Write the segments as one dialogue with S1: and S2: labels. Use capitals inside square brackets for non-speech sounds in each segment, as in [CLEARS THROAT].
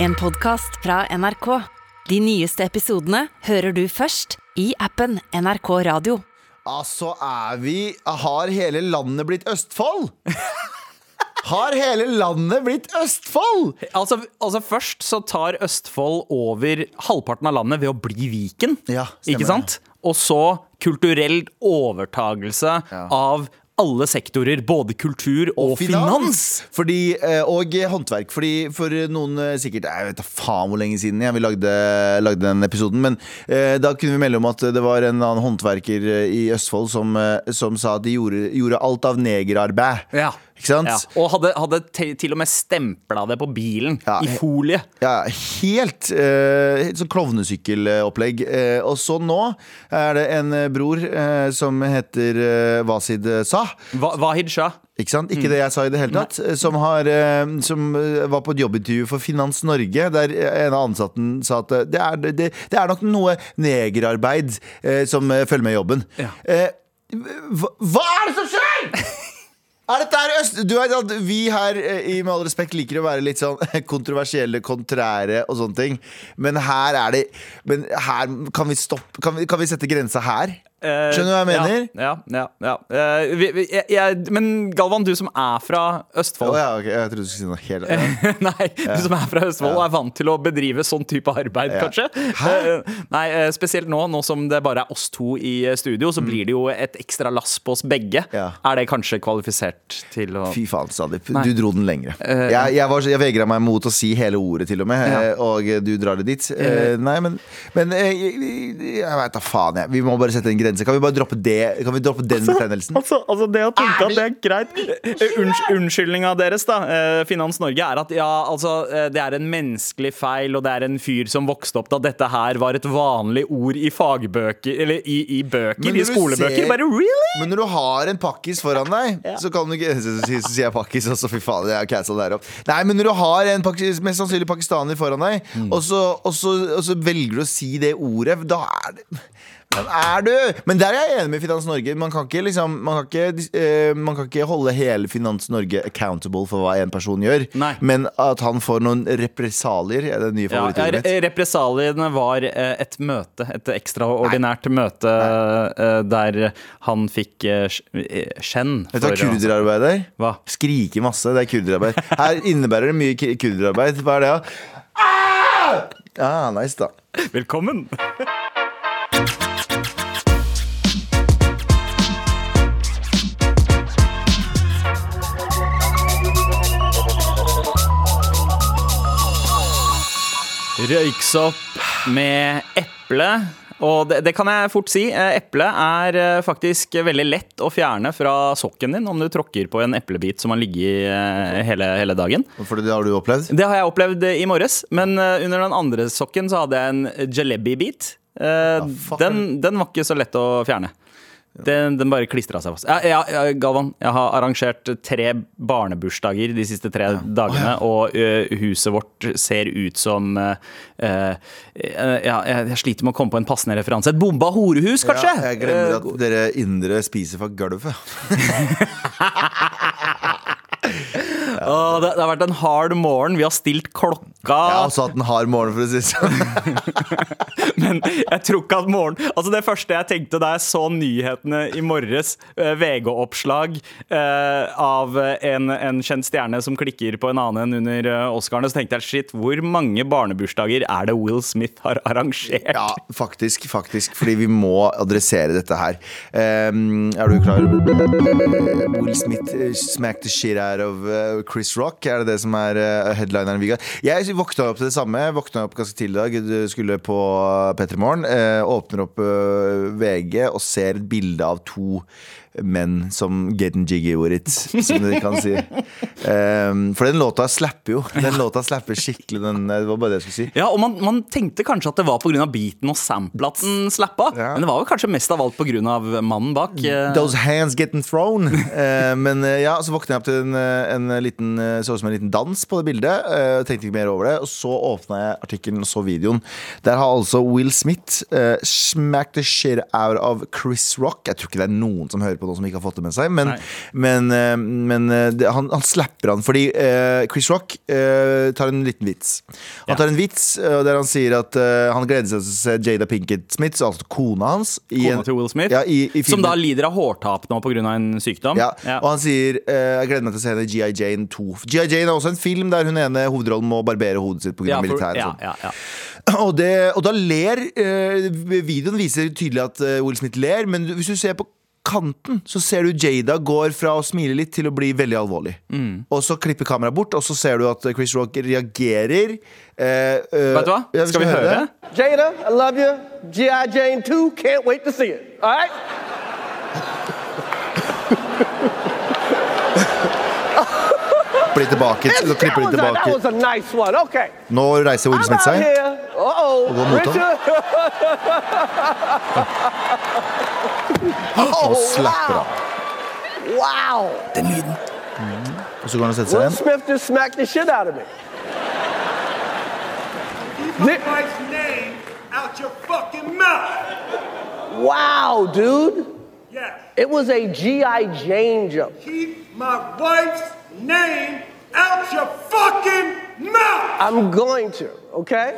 S1: En podkast fra NRK. De nyeste episodene hører du først i appen NRK Radio.
S2: Altså er vi Har hele landet blitt Østfold? Har hele landet blitt Østfold?
S3: Altså, altså Først så tar Østfold over halvparten av landet ved å bli Viken.
S2: Ja, stemmer
S3: ikke sant? Og så kulturell overtagelse av alle sektorer. Både kultur og, finans.
S2: Fordi, eh, og håndverk. Fordi For noen eh, sikkert Jeg vet da faen hvor lenge siden jeg vi lagde, lagde den episoden. Men eh, da kunne vi melde om at det var en annen håndverker eh, i Østfold som, som sa at de gjorde, gjorde alt av negerarbeid.
S3: Ja.
S2: Ikke sant?
S3: Ja. Og hadde, hadde til og med stempla det på bilen
S2: Ja,
S3: i folie.
S2: Ja, helt, uh, helt sånn klovnesykkelopplegg. Uh, og så nå er det en eh, bror uh, som heter eh, Wasid Sah.
S3: Va Wahid Shah.
S2: Ikke sant? Ikke det jeg sa i det hele tatt. eh, Som, har, eh, som eh, var på et jobbintervju for Finans Norge, der en av ansatten sa at eh, det er, det, det er nok noe negerarbeid eh, som eh, følger med jobben.
S3: Ja.
S2: Eh, hva, hva er det som skjer?! [LAUGHS] Er dette her øst... Du vet at Vi her eh, i Med all respekt liker å være litt sånn [LAUGHS] kontroversielle, kontrære og sånne ting. Men her er det Men her kan vi stoppe Kan vi, kan vi sette grensa her?
S3: Eh,
S2: Skjønner du hva jeg mener?
S3: Ja, ja, ja. Eh, vi, vi, jeg, jeg, men Galvan, du som er fra Østfold
S2: ja, ok, jeg trodde du skulle si noe helt annet. [LAUGHS]
S3: Nei, du som er fra Østfold og er vant til å bedrive sånn type arbeid, kanskje? Eh, Nei, spesielt nå, nå som det bare er oss to i studio, så blir det jo et ekstra lass på oss begge.
S2: Mm.
S3: Er det kanskje kvalifisert til å
S2: Fy faen,
S3: Sadip.
S2: Du dro den lengre. Jeg jeg, var jeg vegra meg mot å si hele ordet, til og med, og du drar det dit. Nei, men, men jeg, jeg veit da faen, jeg. Vi må bare sette en grense. Kan vi bare droppe det? Kan vi droppe den betegnelsen?
S3: Altså, altså det å tenke at det er greit Eh, unns Unnskyldninga deres, da, eh, Finans Norge, er at ja, altså, eh, det er en menneskelig feil, og det er en fyr som vokste opp da dette her var et vanlig ord i fagbøker Eller i, i bøker, i skolebøker.
S2: ser-
S3: Bare really?
S2: Men når du har en pakkis foran deg, så kan du ikke [LAUGHS] Så, så, så sier jeg pakkis, og så fy faen, jeg har cancel der opp. Nei, men når du har en pakkis, mest sannsynlig pakistaner foran deg,
S3: Mm.
S2: og, så, og, så, og så velger du å si det ordet, da er det hvem er du? Men der er jeg enig med Finans Norge. Man kan ikke, liksom, man kan ikke, eh, man kan ikke holde hele Finans Norge accountable for hva en person gjør.
S3: Nei.
S2: Men at han får noen represalier, er det nye
S3: Ja,
S2: favorittordet
S3: re-
S2: mitt.
S3: represaliene var eh, et møte, et ekstraordinært møte eh, der han fikk eh, sk- eh, skjenn.
S2: Vet du hva
S3: for, altså.
S2: kurderarbeid er?
S3: Hva?
S2: Skrike masse, det er kurderarbeid. Her innebærer det mye k- kurderarbeid. Hva er det, da? Ah! Ah, nice, da.
S3: Velkommen! [LAUGHS] Røyksopp med eple. Og det, det kan jeg fort si. Eh, Eple er eh, faktisk veldig lett å fjerne fra sokken din om du tråkker på en eplebit som har ligget i hele, hele dagen.
S2: For det har du opplevd?
S3: Det har jeg opplevd eh, i morges, men eh, under den andre sokken så hadde jeg en jalebi-bit. Eh, den, den var ikke så lett å fjerne. Den, den bare klistra seg fast. Ja, ja, ja, Galvan, jeg har arrangert tre barnebursdager de siste tre dagene, og ø, huset vårt ser ut som ø, ø, Ja, jeg, jeg sliter med å komme på en passende referanse. Et bomba horehus, kanskje?
S2: Ja, jeg glemmer
S3: Eh,
S2: at dere indre spiser fra gulvet. [LAUGHS] [LAUGHS]
S3: å, det, det har vært en hard morgen. Vi har stilt klokka.
S2: Jeg har også hatt en hard morgen, for å si det sånn. [LAUGHS]
S3: Men jeg tror ikke at morgen Altså Det første jeg tenkte da jeg så nyhetene i morges, eh, VG-oppslag eh, av en, en kjent stjerne som klikker på en annen under eh, Oscarene, så tenkte jeg shit, hvor mange barnebursdager er det Will Smith har arrangert?
S2: Ja, faktisk, faktisk. Fordi vi må adressere dette her. Um, er du klar? Will Smith smacked the shit out of eh, Chris Rock. Er det det som er eh, headlineren? Vigga? Jeg våkna opp til det samme. Våkna opp ganske tidlig i dag. Skulle på P3 Morgen. eh, åpner opp eh, VG og ser et bilde av to menn som getting jiggy with it, som de kan si. Um, [LAUGHS] for den låta slapper jo. Den låta slapper skikkelig. Den, det var bare det jeg skulle si.
S3: Ja, og man, man tenkte kanskje at det var pga. beaten og sampla at den slappa,
S2: Ja.
S3: men det var jo kanskje mest av alt pga. mannen bak. Uh...
S2: Those hands getting thrown. Uh, [LAUGHS] men uh, ja, så våkna jeg opp til en, en en liten eh, så ut som en liten dans på det bildet. Uh, tenkte ikke mer over det. Og så åpna jeg artikkelen og så videoen. Der har altså Will Smith uh, smacked the shit out of Chris Rock. Jeg tror ikke det er noen som hører på noen som ikke har fått det med seg, men, men, uh, men det, han, han slapper han fordi Chris Rock tar en liten vits. Han tar en vits der han sier at han gleder seg til å se Jada Pinkett Smith, altså kona hans, i
S3: Kona
S2: en-
S3: til Will Smith,
S2: ja, i, i
S3: som da lider av hårtap nå pga. en sykdom.
S2: Ja,
S3: Ja.
S2: Og han sier Jeg gleder meg til å se henne i G.I. Jane 2. G.I. Jane er også en film der hun ene hovedrollen må barbere hodet sitt pga.
S3: Ja,
S2: militæret.
S3: ja,
S2: og sånn.
S3: ja, ja. [CLEARS THROAT]
S2: Og, det, og da ler eh, Videoen viser tydelig at eh, Will Smith ler, men hvis du ser på kanten, så ser du Jada går fra å smile litt til å bli veldig alvorlig.
S3: Mm.
S2: Og så klipper kameraet bort, og så ser du at Chris Rock reagerer. eh, eh,
S3: Vet du hva? Skal vi høre?
S2: det?
S4: Jada, I love you. G.I. Jane 2, can't wait to see it. All right? [LAUGHS]
S2: Blir tilbake, så klipper de tilbake. Nå reiser Will Smith seg.
S4: og Uh-oh.
S2: gå mot ham. [LAUGHS] Og slapper av.
S4: Wow.
S2: Og så går han og setter seg
S4: Will
S2: igjen.
S4: Smith just smacked the shit out of me.
S5: Keep my wife's name out your fucking mouth.
S4: Wow, dude.
S5: Yes.
S4: It was a G.I. Jane joke.
S5: Keep my wife's name out your fucking mouth.
S4: I'm going to, okay?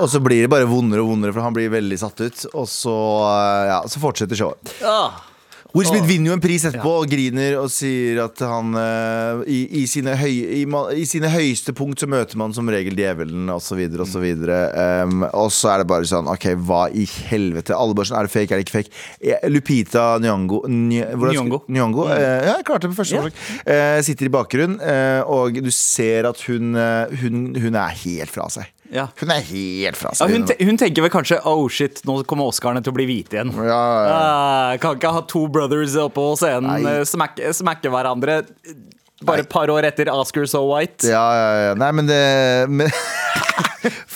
S2: Og så blir det bare vondere og vondere, for han blir veldig satt ut. Og så, eh, ja, så fortsetter showet.
S3: Ah.
S2: Will Smith vinner jo en pris etterpå og griner og sier at han uh, i, i, sine høy, i, I sine høyeste punkt så møter man som regel djevelen, osv., osv. Um, og så er det bare sånn OK, hva i helvete? Alle bare sånn, Er det fake, er det ikke fake? Lupita Nyong'o
S3: Nyong'o.
S2: Nyong'o, uh, ja, jeg klarte det på første forsøk. Yeah. Uh, sitter i bakgrunnen, eh, og du ser at hun, hun, hun er helt fra seg.
S3: Ja.
S2: Hun er helt fra
S3: Ja, hun, te hun tenker vel kanskje Oh shit, nå kommer Oscarene til å bli hvite igjen.
S2: ja, ja, ja.
S3: Ah, kan ikke ha to brothers oppe på scenen,
S2: Nei.
S3: eh, smakke, smakke hverandre bare et par år etter Oscar So White.
S2: Ja, ja, ja. Nei, men det men, [LAUGHS]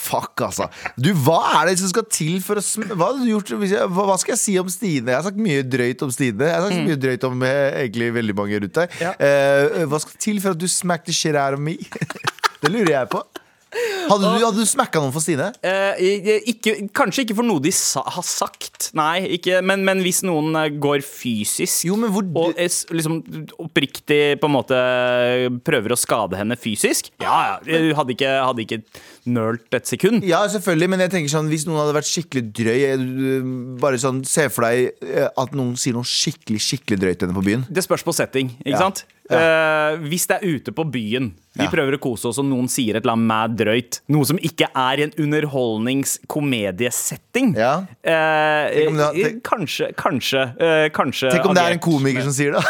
S2: Fuck, altså. Du, hva er det som skal til for å sm hva, gjort, jeg, hva, skal jeg si om Stine? Jeg har sagt mye drøyt om Stine. Jeg har sagt mye drøyt om eh, egentlig veldig mange rundt deg.
S3: Ja.
S2: Uh, hva skal til for at du smack the shit out of me? [LAUGHS] det lurer jeg på. Hadde du, hadde du smacka noen for Stine?
S3: Eh, ikke, kanskje ikke for noe de sa, har sagt, nei, ikke, men, men hvis noen eh, går fysisk
S2: Jo, men hvor
S3: og er liksom oppriktig på en måte prøver å skade henne fysisk Ja, ja, jeg hadde ikke, hadde ikke nølt et sekund.
S2: Ja, selvfølgelig, men jeg tenker sånn hvis noen hadde vært skikkelig drøy eh, Bare sånn, Se for deg eh, at noen sier noe skikkelig skikkelig drøyt til henne på byen.
S3: Det spørs på setting, ikke
S2: Ja.
S3: sant? Eh, hvis det er ute på byen, vi
S2: Ja.
S3: prøver å kose oss, og noen sier et eller annet mad drøyt, noe som ikke er i en underholdningskomediesetting
S2: Ja.
S3: eh, eh,
S2: tenk-
S3: Kanskje, kanskje, eh, kanskje
S2: Tenk om det er en komiker
S3: med-
S2: som sier det. [LAUGHS]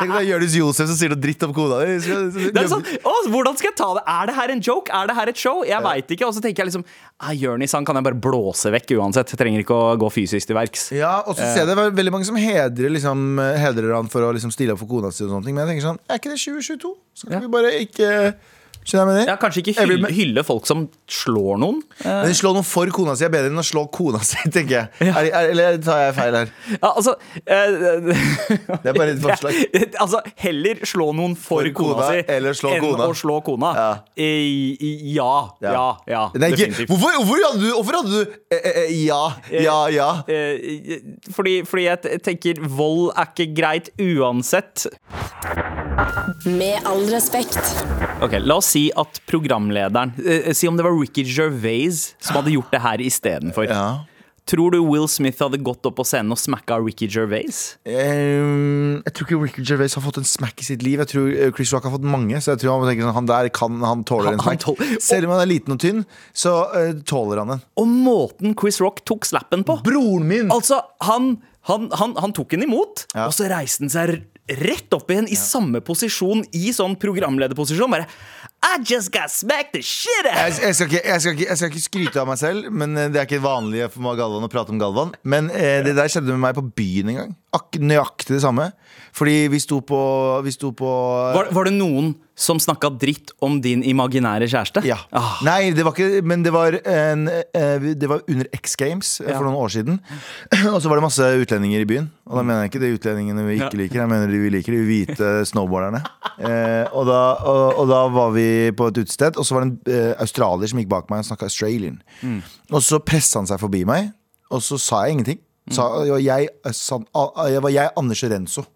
S2: Tenk om det er Jonis Josef som sier noe dritt om kona di.
S3: sånn, Hvordan skal jeg ta det? Er det her en joke? Er det her et show? Jeg vet ikke. Og så tenker jeg liksom ah, Jonis han kan jeg bare blåse vekk uansett. Jeg trenger ikke å gå fysisk til verks.
S2: Ja, og så ser jeg det veldig mange som hedrer, liksom, hedrer han for å liksom, stille opp for kona si. og sånne ting Men jeg tenker sånn, er ikke det 2022? Skal kan
S3: Ja.
S2: vi bare ikke?
S3: Ja, Kanskje ikke hylle, hylle folk som slår noen.
S2: Men slå noen for kona si er bedre enn å slå kona si, tenker jeg. Er, er, eller tar jeg feil her? [LAUGHS]
S3: Ja, altså uh,
S2: Det er bare et forslag. [LAUGHS]
S3: altså, heller slå noen for,
S2: For
S3: kona,
S2: kona,
S3: si
S2: eller slå
S3: enn
S2: kona.
S3: å slå kona.
S2: Ja.
S3: I, i, ja, ja, ja.
S2: Nei,
S3: definitivt.
S2: hvorfor, hvorfor hadde du, hvorfor hadde du eh, eh, eh, ja, ja, ja?
S3: Eh, fordi, fordi jeg tenker vold er ikke greit uansett.
S6: Med all respekt.
S3: Ok, La oss si at programlederen eh, Si om det var Ricky Gervais som hadde gjort det her istedenfor.
S2: Ja.
S3: Tror du Will Smith hadde gått opp på scenen og smacka Ricky Gervais?
S2: Ehm, jeg tror ikke Ricky Gervais har fått en smack i sitt liv. Jeg tror eh, Chris Rock har fått mange. Så jeg tror han tenker sånn, han der kan, han tåler
S3: Han-
S2: en
S3: han
S2: smack.
S3: tål-
S2: Selv om han er liten og tynn, så eh, tåler han den.
S3: Og måten Chris Rock tok slappen på
S2: Broren min!
S3: Altså, han, han, han, han tok den imot,
S2: Ja.
S3: og så reiste han seg rett opp igjen i samme posisjon, i sånn programlederposisjon. Bare I just got smacked the shit out!
S2: Jeg, jeg, skal ikke, jeg, skal ikke, jeg skal ikke skryte av meg selv, men eh, det er ikke vanlig for meg Galvan å prate om Galvan. Men eh, det der skjedde med meg på byen en gang. ak nøyaktig det samme. Fordi vi sto på, vi sto på
S3: Var, var det noen som snakka dritt om din imaginære kjæreste?
S2: Ja.
S3: Ah,
S2: Nei, det var ikke Men det var, en, eh, det var under X Games eh,
S3: Ja.
S2: for noen år siden. [CLEARS THROAT] Og så var det masse utlendinger i byen. Og da mener jeg ikke de utlendingene vi ikke liker, jeg mener de vi liker, de hvite [LAUGHS] snowboarderne. Eh, og, da, og, og da var vi på et utested, og så var det en eh, australier som gikk bak meg og snakka australian. Og så pressa han seg forbi meg, og så sa jeg ingenting. Sa, det var jeg, eh, ah, jeg var jeg, Anders Renzo.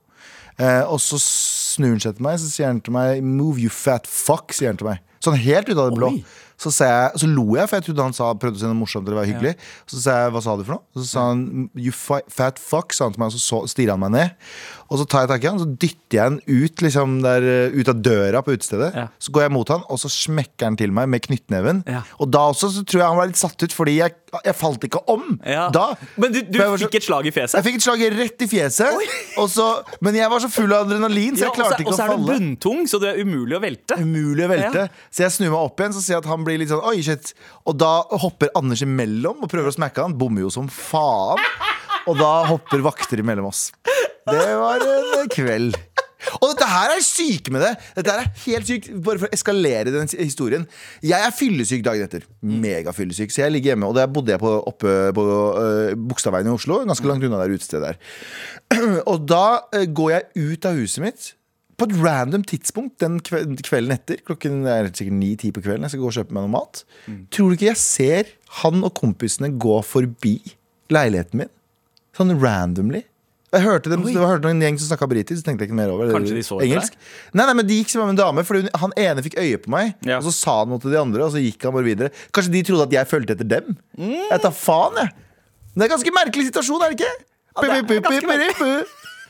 S2: Eh, og så snur han seg til meg Så sier han til meg 'Move you fat fuck'. Sier han til meg Sånn helt ut av det blå. Så, jeg, så lo jeg, for jeg trodde han sa, prøvde å si noe morsomt eller være hyggelig. Så sa jeg 'hva sa du for noe?' Så sa han 'you fat fuck', sa han til meg, og så, så stirra han meg ned. Og så tar jeg tak i han, så dytter jeg han ut, liksom der, eh, ut av døra på utestedet.
S3: Ja.
S2: Så går jeg mot han, og så smekker han til meg med knyttneven.
S3: Ja.
S2: Og da også så tror jeg han var litt satt ut, fordi jeg, jeg falt ikke om.
S3: ja.
S2: Da.
S3: Men du, du
S2: fikk så-
S3: et slag i fjeset?
S2: jeg fikk et slag rett i fjeset, så, men jeg var så full av adrenalin, så jeg klarte ikke
S3: og så er du bunntung, så det er umulig å velte.
S2: Umulig å velte. Så jeg snur meg opp igjen, så ser jeg at han blir litt sånn Oi, shit. Og da hopper Anders imellom og prøver å smekke han. Bommer jo som faen. Og da hopper vakter imellom oss. Det var en kveld. Og dette her er syke med det. Dette her er helt sykt Bare for å eskalere den historien. Jeg er fyllesyk dagen etter. Megafyllesyk. Så jeg ligger hjemme, og der bodde jeg på, oppe på uh, Bogstadveien i Oslo. Ganske langt unna der utestedet der. [CLEARS THROAT] Og da uh, går jeg ut av huset mitt på et random tidspunkt den kvelden etter. Klokken er sikkert ni-ti på kvelden. Jeg skal gå og kjøpe meg noe mat. Tror du ikke jeg ser han og kompisene gå forbi leiligheten min? Sånn randomly. Jeg hørte, dem, jeg hørte en gjeng som snakka britisk, så tenkte jeg ikke mer over det.
S3: Kanskje de så
S2: engelsk. Nei, nei, men De gikk sammen med en dame, Fordi han ene fikk øye på meg.
S3: Ja.
S2: Og så sa han noe til de andre, og så gikk han bare videre. Kanskje de trodde at jeg fulgte etter dem? Jeg tar faen, jeg. Det er en ganske merkelig situasjon, er det ikke?
S3: det er ganske merkelig.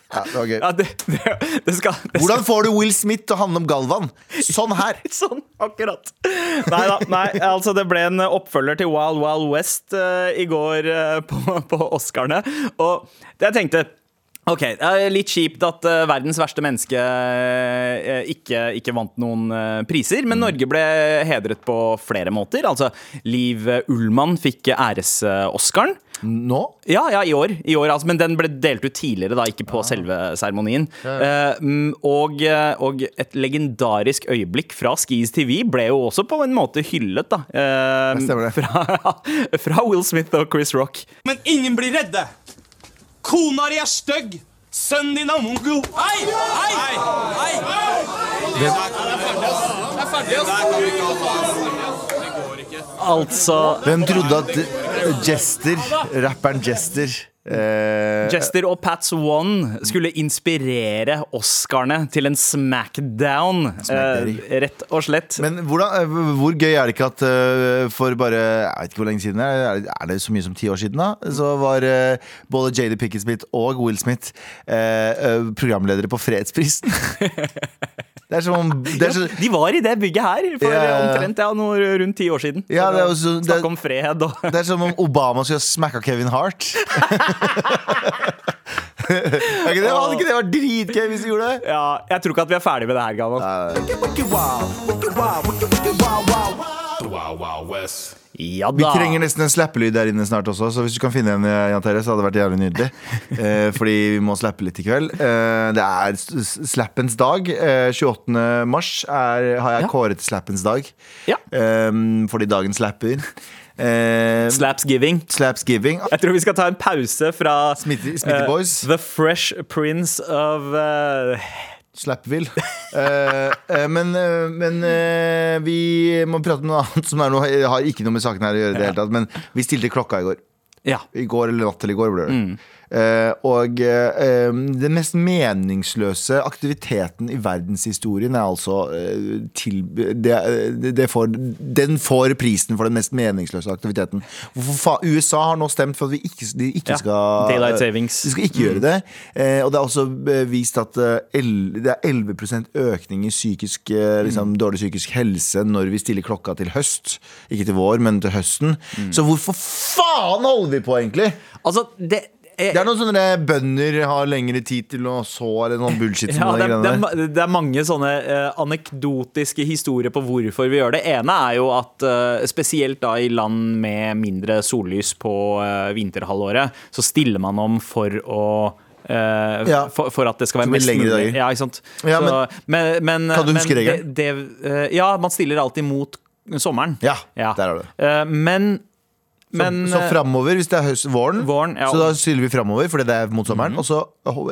S2: Ja, det var gøy.
S3: Ja, det, det, det skal, det
S2: Hvordan får du Will Smith til å handle om Galvan? Sånn her. [LAUGHS]
S3: Sånn, akkurat. Nei da. Nei, altså det ble en oppfølger til Wild Wild West uh, i går uh, på, på Oscarene. Og det jeg tenkte Ok, det Litt kjipt at uh, verdens verste menneske uh, ikke, ikke vant noen uh, priser. Men Norge ble hedret på flere måter. Altså, Liv Ullmann fikk æres-Oscaren.
S2: Nå?
S3: Ja, ja, i år. I år altså, men den ble delt ut tidligere, da, ikke på selve seremonien. Ja, mm, og, eh, og et legendarisk øyeblikk fra Skis TV ble jo også på en måte hyllet, da. Eh,
S2: stemmer det. [LAUGHS]
S3: Fra, fra Will Smith og Chris Rock.
S7: Men ingen blir redde. Kona di er stygg. Sønnen din er mongo. Hei! Hei! Hei! Det er ferdig, ass.
S3: Altså
S2: Hvem trodde at Jester, rapperen Jester eh,
S3: Jester og Pats One skulle inspirere Oscarene til en smackdown, eh, rett og slett.
S2: Men hvordan, eh, hvor gøy er det ikke at uh, for bare Jeg vet ikke hvor lenge siden er, det- er det så mye som ti år siden, da? Så var både JD Pickett Smith og Will Smith programledere på Fredsprisen. [LAUGHS] det er som om er så,
S3: De var i det bygget her for
S2: Ja, ja, ja.
S3: omtrent ja, noe rundt ti år siden.
S2: Ja, det også- det-
S3: Snakke om fred og
S2: det er som om Obama skulle ha smacka Kevin Hart. [LAUGHS] ikke det? Hadde ikke det vært dritgøy hvis vi gjorde det?
S3: Ja, jeg tror ikke at vi er ferdig med det her, Galvan. Ja
S2: Vi
S3: da.
S2: trenger nesten en slappelyd der inne snart også, så hvis du kan finne en, eh, Jan Terje, så hadde det vært jævlig nydelig. [LAUGHS] Eh, fordi vi må slappe litt i kveld. Eh, det er s- slappens dag. Eh, 28. mars er, har jeg
S3: Ja.
S2: kåret til slappens dag.
S3: Ja.
S2: Eh, fordi dagen slapper. Eh,
S3: Slapsgiving.
S2: Slapsgiving.
S3: Jeg tror vi skal ta en pause fra
S2: Smitty- Smitty Boys.
S3: The Fresh Prince of uh,
S2: Slapville. uh, men men vi må prate om noe annet som noe, har ikke noe med saken her å gjøre. Ja. det hele tatt Men vi stilte klokka i går.
S3: Ja.
S2: I går eller natt til i går ble det.
S3: Mm.
S2: Eh, og eh, den mest meningsløse aktiviteten i verdenshistorien er altså eh, til, det, det, det får, Den får prisen for den mest meningsløse aktiviteten. USA har nå stemt for at vi ikke, de ikke
S3: Ja.
S2: skal
S3: Daylight savings.
S2: De skal ikke gjøre det. Eh, og det er også vist at det er 11% økning i psykisk, liksom, dårlig psykisk helse når vi stiller klokka til høst. Ikke til vår, men til høsten. Så hvorfor faen holder vi på, egentlig?
S3: Altså, det
S2: Det er noen sånne bønder har lengre tid til å så, eller noe [LAUGHS] bullshit
S3: Ja,
S2: det
S3: det, er, det, er, mange sånne uh, anekdotiske historier på hvorfor vi gjør det. ene er jo at uh, spesielt da i land med mindre sollys på uh, vinterhalvåret, så stiller man om for å Uh,
S2: Ja.
S3: for, for at det skal være mest
S2: lengre
S3: mulig.
S2: dager.
S3: Ja, ikke sant?
S2: Ja,
S3: Så, men, men,
S2: Kan du huske regelen?
S3: Eh, ja, man stiller alltid mot sommeren.
S2: Ja, der er det.
S3: Uh, men men
S2: så
S3: så
S2: framover, hvis det er høst, våren,
S3: Våren, ja.
S2: så da syler vi framover fordi det er mot sommeren. Og så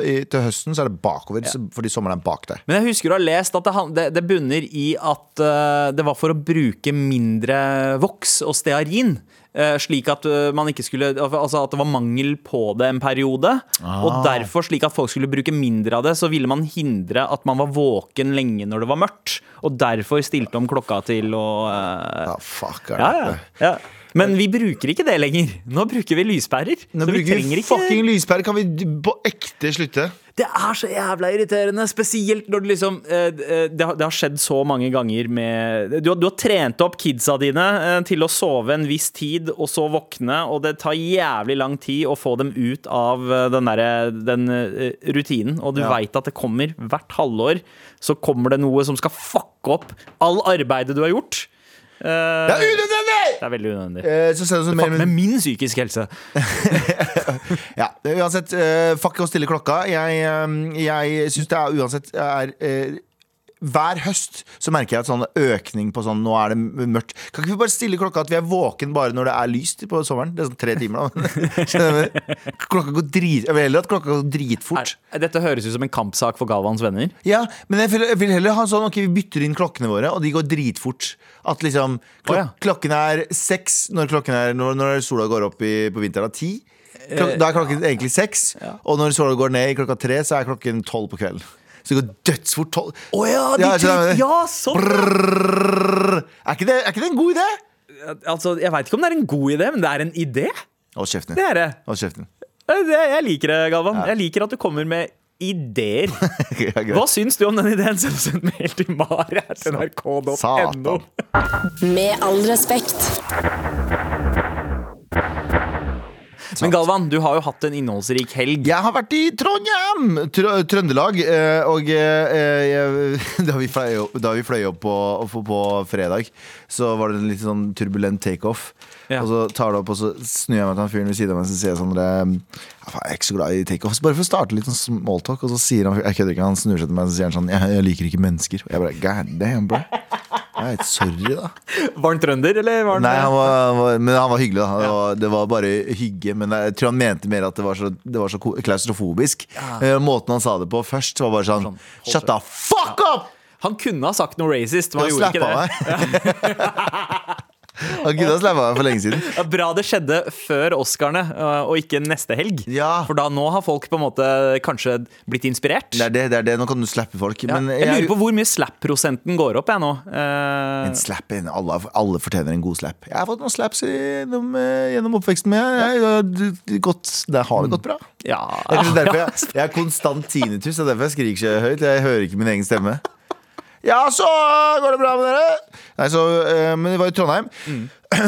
S2: i- til høsten så er det bakover, ja. fordi sommeren er bak der.
S3: Men jeg husker du har lest at det, det, det bunner i at uh, det var for å bruke mindre voks og stearin. Uh, slik at eh, man ikke skulle Altså at det var mangel på det en periode.
S2: Ah.
S3: Og derfor, slik at folk skulle bruke mindre av det, så ville man hindre at man var våken lenge når det var mørkt. Og derfor stilte om klokka til å eh,
S2: Ja, fuck er
S3: ja, ja, ja. Men vi bruker ikke det lenger. Nå bruker vi lyspærer.
S2: Nå
S3: så vi
S2: bruker
S3: trenger
S2: vi
S3: ikke
S2: fucking lyspære. Kan vi på ekte slutte?
S3: det er så jævla irriterende, spesielt når det liksom eh, det, har, skjedd så mange ganger med Du, har- du har trent opp kidsa dine eh, til å sove en viss tid, og så våkne, og det tar jævlig lang tid å få dem ut av eh, den, derre- den eh, rutinen, og du
S2: Ja.
S3: veit at det kommer hvert halvår, så kommer det noe som skal fucke opp all arbeidet du har gjort. Eh,
S2: Det er unødvendig!
S3: det er veldig unødvendig.
S2: Eh, så send oss en
S3: Fuck
S2: mail
S3: med min psykiske helse. [LAUGHS]
S2: Ja, uansett, uh, fuck å stille klokka. Jeg, eh, jeg syns det er uansett er, eh, hver høst så merker jeg at sånn økning på sånn Nå er det mørkt. Kan ikke vi bare stille klokka at vi er våken bare når det er lyst på sommeren? Det er sånn tre timer, da. [LAUGHS] Klokka går drit Jeg vil heller at klokka går dritfort.
S3: Er- Dette høres ut som en kampsak for Galvans venner.
S2: Ja, men jeg vil, jeg vil heller ha sånn Ok, vi bytter inn klokkene våre, og de går dritfort. At liksom klok
S3: oh, ja.
S2: Klokken er seks når, klokken er, når, når sola går opp i, på vinteren. Ti. Klok da er klokken egentlig seks. Og når sola går ned i klokka tre, så er klokken tolv på kvelden. Så det går dødsfort. Tolv.
S3: Å ja, de
S2: Ja,
S3: ja, sånn!
S2: Er, ikke det, er ikke det en god idé?
S3: Altså, jeg veit ikke om det er en god idé, men det er en idé.
S2: Hold kjeften.
S3: Det er det.
S2: Hold kjeften.
S3: Det- Jeg liker det, Galvan. Jeg liker at du kommer med ideer.
S2: Ja.
S3: Hva syns du om den ideen? Send oss en mail til mari.nrk.no.
S6: Med all respekt.
S3: Men Galvan, du har jo hatt en innholdsrik helg.
S2: Jeg har vært i Trondheim, Tr Trøndelag. eh, Og eh, jeg, [LAUGHS] da, vi fløy opp, da vi fløy opp på, på, på fredag, så var det en litt sånn turbulent takeoff.
S3: Ja.
S2: Og så tar det opp, og så snur jeg meg til han fyren ved siden av meg, så sier sånn eh, faen, Jeg er ikke så glad i takeoff. Bare for å starte litt sånn smalltalk. Og så sier han jeg kødder ikke, han snur seg til meg og så sier han sånn jeg, jeg liker ikke mennesker. Og jeg bare God damn, bro. Er sorry, da. [LAUGHS]
S3: Var han trønder, eller var han
S2: Nei, han var, han var, men han var hyggelig. Da. Det, var, det var bare hygge. Men jeg tror han mente mer at det var så, det var så klaustrofobisk. Ja. Måten han sa det på først, var bare sånn Shut the fuck up!
S3: Han kunne ha sagt noe racist, men han gjorde ikke det.
S2: meg. Han kunne ha slappa meg for lenge siden.
S3: Bra det skjedde før Oscarene, øh, og ikke neste helg.
S2: Ja.
S3: For da nå har folk på en måte kanskje blitt inspirert.
S2: Det er det, det er det. Nå kan du slappe folk.
S3: Ja.
S2: Men
S3: jeg lurer på hvor mye slap-prosenten går opp, jeg nå. Eh,
S2: en slap, alle, alle fortjener en god slap. Jeg har fått noen slaps gjennom, eh, gjennom oppveksten min. Jeg, jeg, jeg gått, det har det gått bra.
S3: ja.
S2: Det er derfor jeg, [LAUGHS] jeg er konstant tinnitus. Det er derfor jeg skriker så høyt. Jeg hører ikke min egen stemme. Ja, så går det bra med dere? Nei, så, eh, men det var i Trondheim. Mm.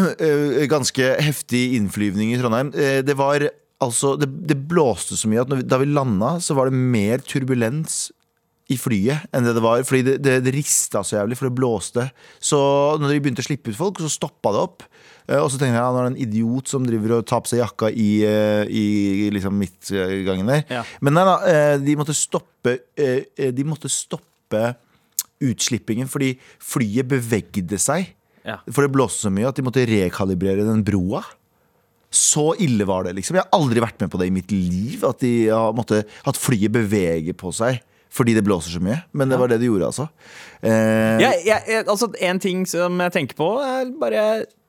S2: [CLEARS THROAT] Ganske heftig innflyvning i Trondheim. Eh, Det var altså Det, det blåste så mye at når vi, da vi landa, så var det mer turbulens i flyet enn det det var. Fordi det, det, det rista så jævlig, for det blåste. Så når de begynte å slippe ut folk, så stoppa det opp. Eh, Og så tenkte jeg at nå er det en idiot som driver og tar på seg jakka i, i liksom midtgangen der.
S3: Ja.
S2: Men nei da, de måtte stoppe De måtte stoppe utslippingen fordi flyet bevegde seg.
S3: Ja.
S2: For det blåste så mye at de måtte rekalibrere den broa. Så ille var det, liksom. Jeg har aldri vært med på det i mitt liv. At, de måtte, at flyet beveger på seg fordi det blåser så mye. Men det var det det gjorde, altså. Eh,
S3: Ja, jeg, jeg, altså, en ting som jeg tenker på, er bare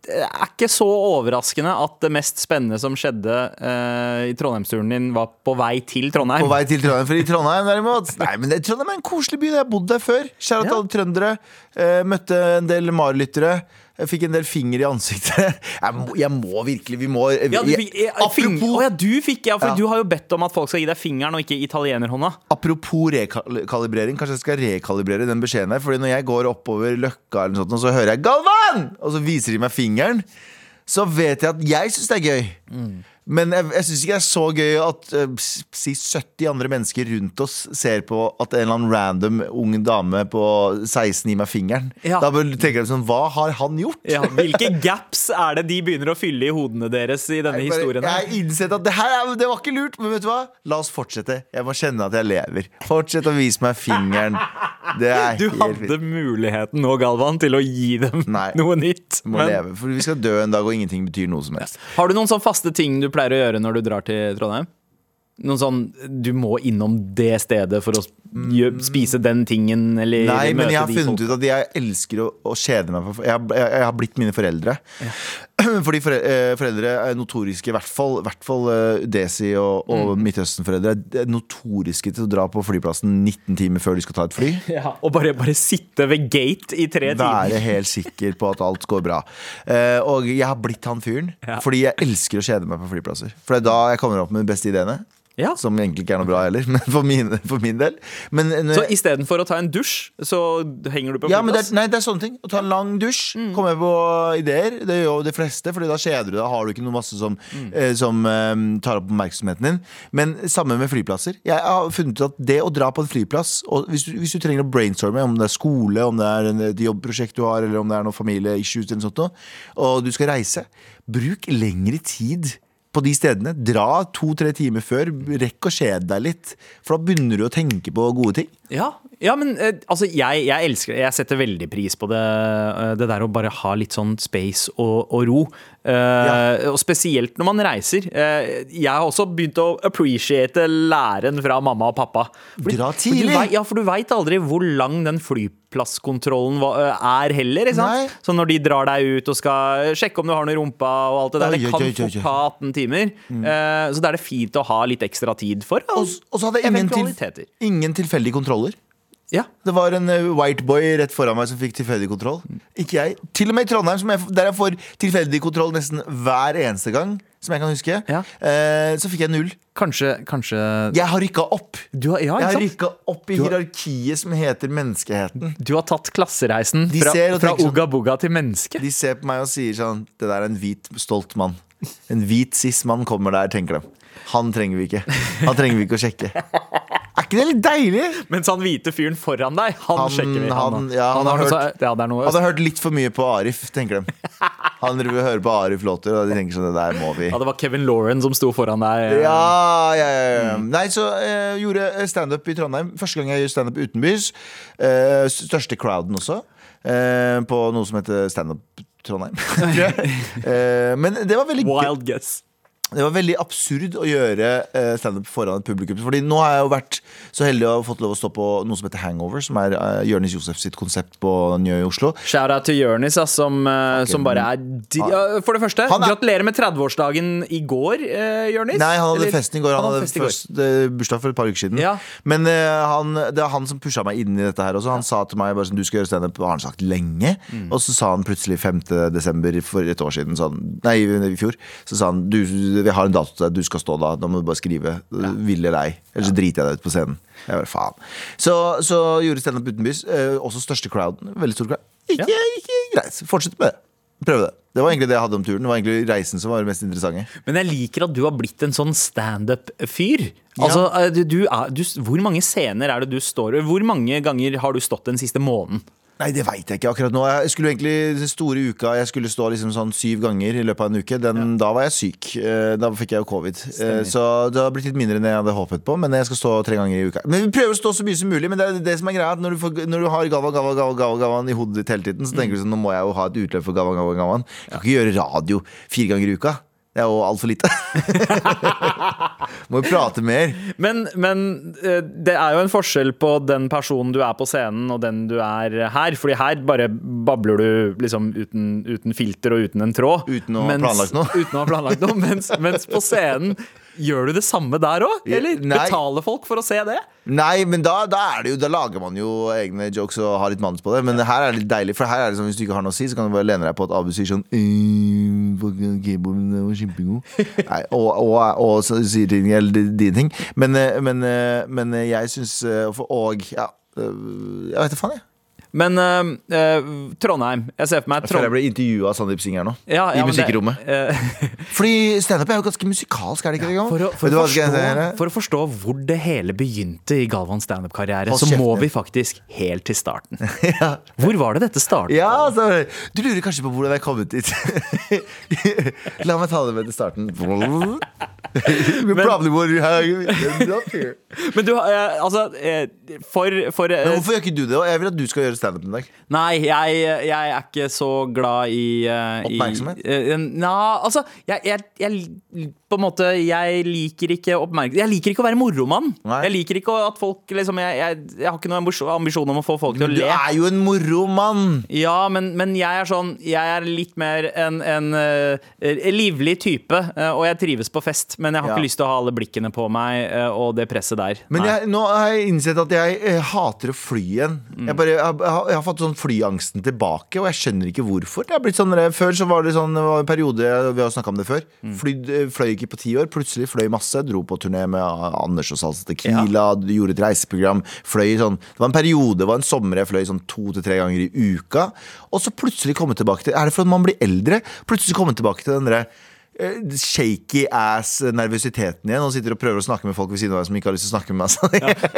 S3: det er ikke så overraskende at det mest spennende som skjedde eh, i Trondheimsturen din, var på vei til Trondheim.
S2: På vei til Trondheim. For i Trondheim derimot [LAUGHS] Nei, men det, Trondheim er en koselig by. Jeg har bodd der før. Kjære til
S3: Ja.
S2: alle trøndere. Eh, møtte en del Mar-lyttere. Jeg fikk en del finger i ansiktet. [LAUGHS] Jeg må, jeg må virkelig Vi må
S3: Ja, du fikk, eh,
S2: apropos,
S3: ja, du fikk, ja, for
S2: Ja.
S3: du har jo bedt om at folk skal gi deg fingeren og ikke italienerhånda.
S2: apropos rekalibrering. Kanskje jeg skal rekalibrere den beskjeden her. Fordi når jeg går oppover Løkka, eller noe sånt, og så hører jeg 'Galvan!' Og så viser de meg fingeren. Så vet jeg at jeg syns det er gøy. Men jeg, jeg syns ikke det er så gøy at eh, si 70 andre mennesker rundt oss ser på at en eller annen random ung dame på 16 gir meg fingeren.
S3: Ja.
S2: Da tenker jeg sånn Hva har han gjort?
S3: Ja, hvilke gaps er det de begynner å fylle i hodene deres i denne
S2: Jeg bare-
S3: historien?
S2: Jeg har innsett at det her er- det var ikke lurt, men vet du hva? La oss fortsette. Jeg må kjenne at jeg lever. Fortsett å vise meg fingeren. Det er
S3: Du
S2: helt
S3: hadde
S2: fint.
S3: muligheten nå, Galvan, til å gi dem
S2: Nei.
S3: noe nytt.
S2: Må
S3: Men
S2: leve. For vi skal dø en dag, og ingenting betyr noe som helst.
S3: har du noen sånne faste ting du pleier å gjøre når du drar til Trondheim? Noen sånn Du må innom det stedet for å spise den tingen, eller
S2: Nei, men jeg har funnet
S3: folk.
S2: ut at jeg elsker å, å kjede meg. For, jeg, jeg, jeg har blitt mine foreldre. [CLEARS THROAT] Fordi eh, foreldre er notoriske, i hvert fall, hvert fall eh, Desi og, og
S3: Mm.
S2: Midtøsten-foreldre, er notoriske til å dra på flyplassen 19 timer før de skal ta et fly. [LAUGHS]
S3: Ja, og bare, bare sitte ved gate i tre timer.
S2: Være helt sikker på at alt går bra. Eh, og jeg har blitt han fyren.
S3: Ja.
S2: Fordi jeg elsker å kjede meg på flyplasser. For det er da jeg kommer opp med de beste ideene.
S3: Ja.
S2: Som egentlig ikke er noe bra heller, [LAUGHS] men for min, for min del. Men, eh,
S3: Så istedenfor å ta en dusj, så henger du på
S2: ja, men det
S3: flyplass?
S2: nei, det er sånne ting. Å ta en lang dusj,
S3: Mm.
S2: komme på ideer. Det gjør jo de fleste, Fordi da kjeder du deg. Har du ikke noe masse som,
S3: Mm.
S2: eh, som eh, tar opp oppmerksomheten din. Men samme med flyplasser. Jeg har funnet ut at det å dra på en flyplass hvis du, hvis du trenger å brainstorme, om det er skole, om det er en- et jobbprosjekt du har, eller om det er noen familieissues, eller og du skal reise, bruk lengre tid. På de stedene. Dra to-tre timer før. Rekk å kjede deg litt. For da begynner du å tenke på gode ting.
S3: Ja, ja men eh, altså, jeg, jeg elsker det. Jeg setter veldig pris på det. eh, Det der å bare ha litt sånn space og, og ro. Eh, Og spesielt når man reiser. Uh, jeg har også begynt å appreciate læren fra mamma og pappa.
S2: Dra
S3: For du
S2: tidlig.
S3: ja, for du veit aldri hvor lang den flyplasskontrollen er heller. Så når de drar deg ut og skal sjekke om du har noe i rumpa og alt det der, det kan fort ta 18 timer. Eh, Så da er det fint å ha litt ekstra tid for.
S2: Og, og så hadde jeg ingen, til, ingen tilfeldige kontroller.
S3: Ja.
S2: Det var en eh, white boy rett foran meg som fikk tilfeldig kontroll. Ikke jeg. Til og med i Trondheim, som jeg, der jeg får tilfeldig kontroll nesten hver eneste gang, som jeg kan huske,
S3: Ja.
S2: eh, så fikk jeg null.
S3: Kanskje, kanskje
S2: Jeg har rykka opp.
S3: du har, ja,
S2: Jeg har rykka opp i
S3: har-
S2: hierarkiet som heter menneskeheten.
S3: Du har tatt klassereisen
S2: De
S3: fra, fra
S2: sånn-
S3: Uga Buga til menneske.
S2: De ser på meg og sier sånn Det der er en hvit, stolt mann. En hvit cis-mann kommer der, tenker de. Han trenger vi ikke. Han trenger vi ikke å sjekke. Ikke det litt deilig?
S3: Mens han hvite fyren foran deg, han,
S2: Han-
S3: sjekker vi.
S2: han- ja, han
S3: har noe
S2: hørt-
S3: ja,
S2: Hadde hørt litt for mye på Arif, tenker de. [LAUGHS] Han vil høre på Arif-låter, og de tenker sånn Det der må vi.
S3: ja, det var Kevin Lauren som sto foran deg.
S2: Ja, ja, ja, ja. Nei, så eh, gjorde standup i Trondheim. Første gang jeg gjør standup utenbys. Eh, største crowden også. Eh, på noe som heter Standup Trondheim. [LAUGHS] eh, men det var veldig.
S3: Wild guess.
S2: Det var veldig absurd å gjøre eh, standup foran et publikum. Fordi nå har jeg jo vært så heldig å ha fått lov å stå på noe som heter Hangover, som er Jørnis Jonis Josef sitt konsept på Njø i Oslo.
S3: Shout-out til Jonis, som, eh, som bare er For det første,
S2: er-
S3: gratulerer med 30-årsdagen i går, Jørnis.
S2: Nei, han hadde
S3: Eller-
S2: festen i går. Han, hadde først, eh, bursdag for et par uker siden.
S3: Ja.
S2: Men eh, han, det er han som pusha meg inn i dette her også. Han sa til meg bare sånn, du skal gjøre standup, har han sagt lenge.
S3: Mm.
S2: Og så sa han plutselig 5. desember for et år siden, sånn, nei, i fjor, så sa han du, vi har en dato til deg, du skal stå da. Da må du bare skrive. Vil eller ei. Ellers så driter jeg deg ut på scenen. Jeg bare, faen. Så, så gjorde standup utenbys. Eh, også største crowden. Veldig stor crowd. Ikke, ikke greit. Fortsett med det. Prøv det. Det var egentlig det jeg hadde om turen. Det var egentlig reisen som var det mest interessante.
S3: Men jeg liker at du har blitt en sånn standup-fyr. Altså, eh, du, du du, hvor mange scener er det du står Hvor mange ganger har du stått den siste måneden?
S2: Nei, det veit jeg ikke akkurat nå. Jeg skulle egentlig den store uka Jeg skulle stå liksom sånn syv ganger i løpet av en uke. Den, Da var jeg syk. Eh, Da fikk jeg jo covid. Stemmer. Så det har blitt litt mindre enn jeg hadde håpet på. Men jeg skal stå tre ganger i uka. Men vi prøver å stå så mye som mulig. Men det er det som er greia at Når du, får, når du har Gava, Gava, Gava, Gava, Galvan i hodet ditt hele tiden, så tenker du sånn Nå må jeg jo ha et utløp for Gava, Gava, Galvan. Jeg kan ikke gjøre radio fire ganger i uka. Det er jo altfor lite. [LAUGHS] må jo prate mer.
S3: Men, men eh, det er jo en forskjell på den personen du er på scenen, og den du er her. Fordi her bare babler du liksom uten, uten filter og uten en tråd.
S2: Uten å noe. [LAUGHS]
S3: Uten å ha planlagt noe mens, mens på scenen Gjør du det samme der òg? Eller
S2: Nei.
S3: betaler folk for å se det?
S2: Nei, men da, da, er det jo, da lager man jo egne jokes og har litt manus på det. Men her er det litt deilig, for her er det sånn hvis du ikke har noe å si, så kan du bare lene deg på at Abu sier sånn «Øh, var kjempegod. [LAUGHS] Nei, og, og, og så sier ting eller dine ting. Men, eh, men, eh, men jeg syns Og ja, jeg vet da faen, jeg.
S3: Men uh, Trondheim. Jeg ser for meg
S2: Jeg føler jeg ble intervjua av Sandeep Singer nå.
S3: Ja, ja,
S2: I
S3: musikkrommet. det- [LAUGHS] uh...
S2: Fordi standup er jo ganske musikalsk, er det ikke det? Galvan?
S3: For å, for, å forstå, for å forstå hvor det hele begynte i Galvans standup-karriere, så må vi faktisk helt til starten. [LAUGHS] Hvor var det dette startet?
S2: Ja, altså, Du lurer kanskje på hvordan jeg kom ut dit. [LAUGHS] La meg ta det med til starten. We probably would have ended up here.
S3: Men du, eh, altså For, for
S2: Men hvorfor gjør ikke du det? Jeg vil at du skal gjøre standup en dag.
S3: Nei, jeg, jeg er ikke så glad i eh, i-
S2: Oppmerksomhet?
S3: eh, altså jeg, jeg, jeg På en måte Jeg liker ikke oppmerksomhet Jeg liker ikke å være moromann. Jeg liker ikke at folk liksom jeg, har ikke noen ambisjon- om å få folk til å le.
S2: Du er jo en moromann!
S3: Ja, men, men jeg er sånn Jeg er litt mer en, en uh, livlig type, og jeg trives på fest. Men jeg har
S2: Ja.
S3: ikke lyst til å ha alle blikkene på meg og det presset der.
S2: Men nå har jeg innsett at jeg hater å fly igjen.
S3: Mm.
S2: Jeg, bare, jeg, jeg har fått sånn flyangsten tilbake, og jeg skjønner ikke hvorfor. Det har blitt sånn, eh, før så var det sånn, det var en periode Vi har snakka om det før.
S3: Mm.
S2: Fly, eh, fløy ikke på ti år. Plutselig fløy masse. Dro på turné med Anders og Salsa Tequila. Gjorde et reiseprogram. Fløy sånn Det var en periode, det var en sommer jeg fløy sånn to til tre ganger i uka. Og så plutselig komme tilbake til Er det fordi man blir eldre? Plutselig komme tilbake til den derre eh, shaky ass-nervøsiteten igjen og sitter og prøver å snakke med folk ved siden av deg som ikke har lyst til å snakke med meg.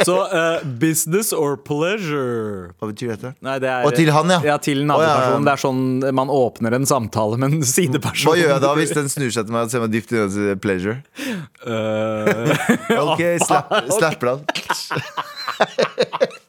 S3: Så uh, business or pleasure?
S2: Hva betyr dette?
S3: Nei, det er,
S2: Og til han, ja.
S3: Ja, til andre
S2: Å, ja, ja.
S3: Det er sånn man åpner en samtale med en [LAUGHS] sideperson.
S2: Hva gjør jeg da hvis den snur seg til meg og ser meg dypt og sier pleasure?
S3: Uh, [LAUGHS]
S2: Ok, slapp, [LAUGHS] slapper han.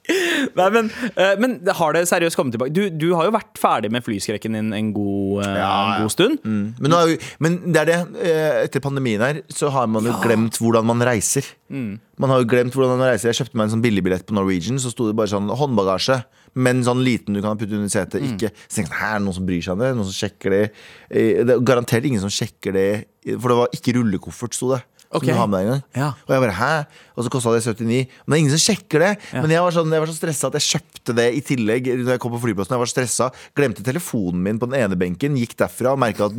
S2: [LAUGHS]
S3: Nei, men, eh, men har det seriøst kommet tilbake? Du, du har jo vært ferdig med flyskrekken din en god, eh,
S2: Ja, ja.
S3: en god stund.
S2: Men, nå er jo, men det er det, eh, etter pandemien her, så har man jo glemt hvordan man reiser. Man har jo glemt hvordan man reiser Jeg kjøpte meg en sånn billigbillett på Norwegian, så sto det bare sånn håndbagasje. Men sånn liten du kan putte under setet. Ikke Så tenkte her er det noen som bryr seg om det. Noen som sjekker det. Det er garantert ingen som sjekker det, for det var ikke rullekoffert, sto det.
S3: Ok.
S2: Som du har med deg en gang.
S3: Ja.
S2: Og jeg bare, hæ? Og så kosta det 79. Men det er ingen som sjekker det. Men jeg var, sånn, jeg var så stressa at jeg kjøpte det i tillegg. Når jeg kom på flyplassen, jeg var stressa. Glemte telefonen min på den ene benken. Gikk derfra og merka at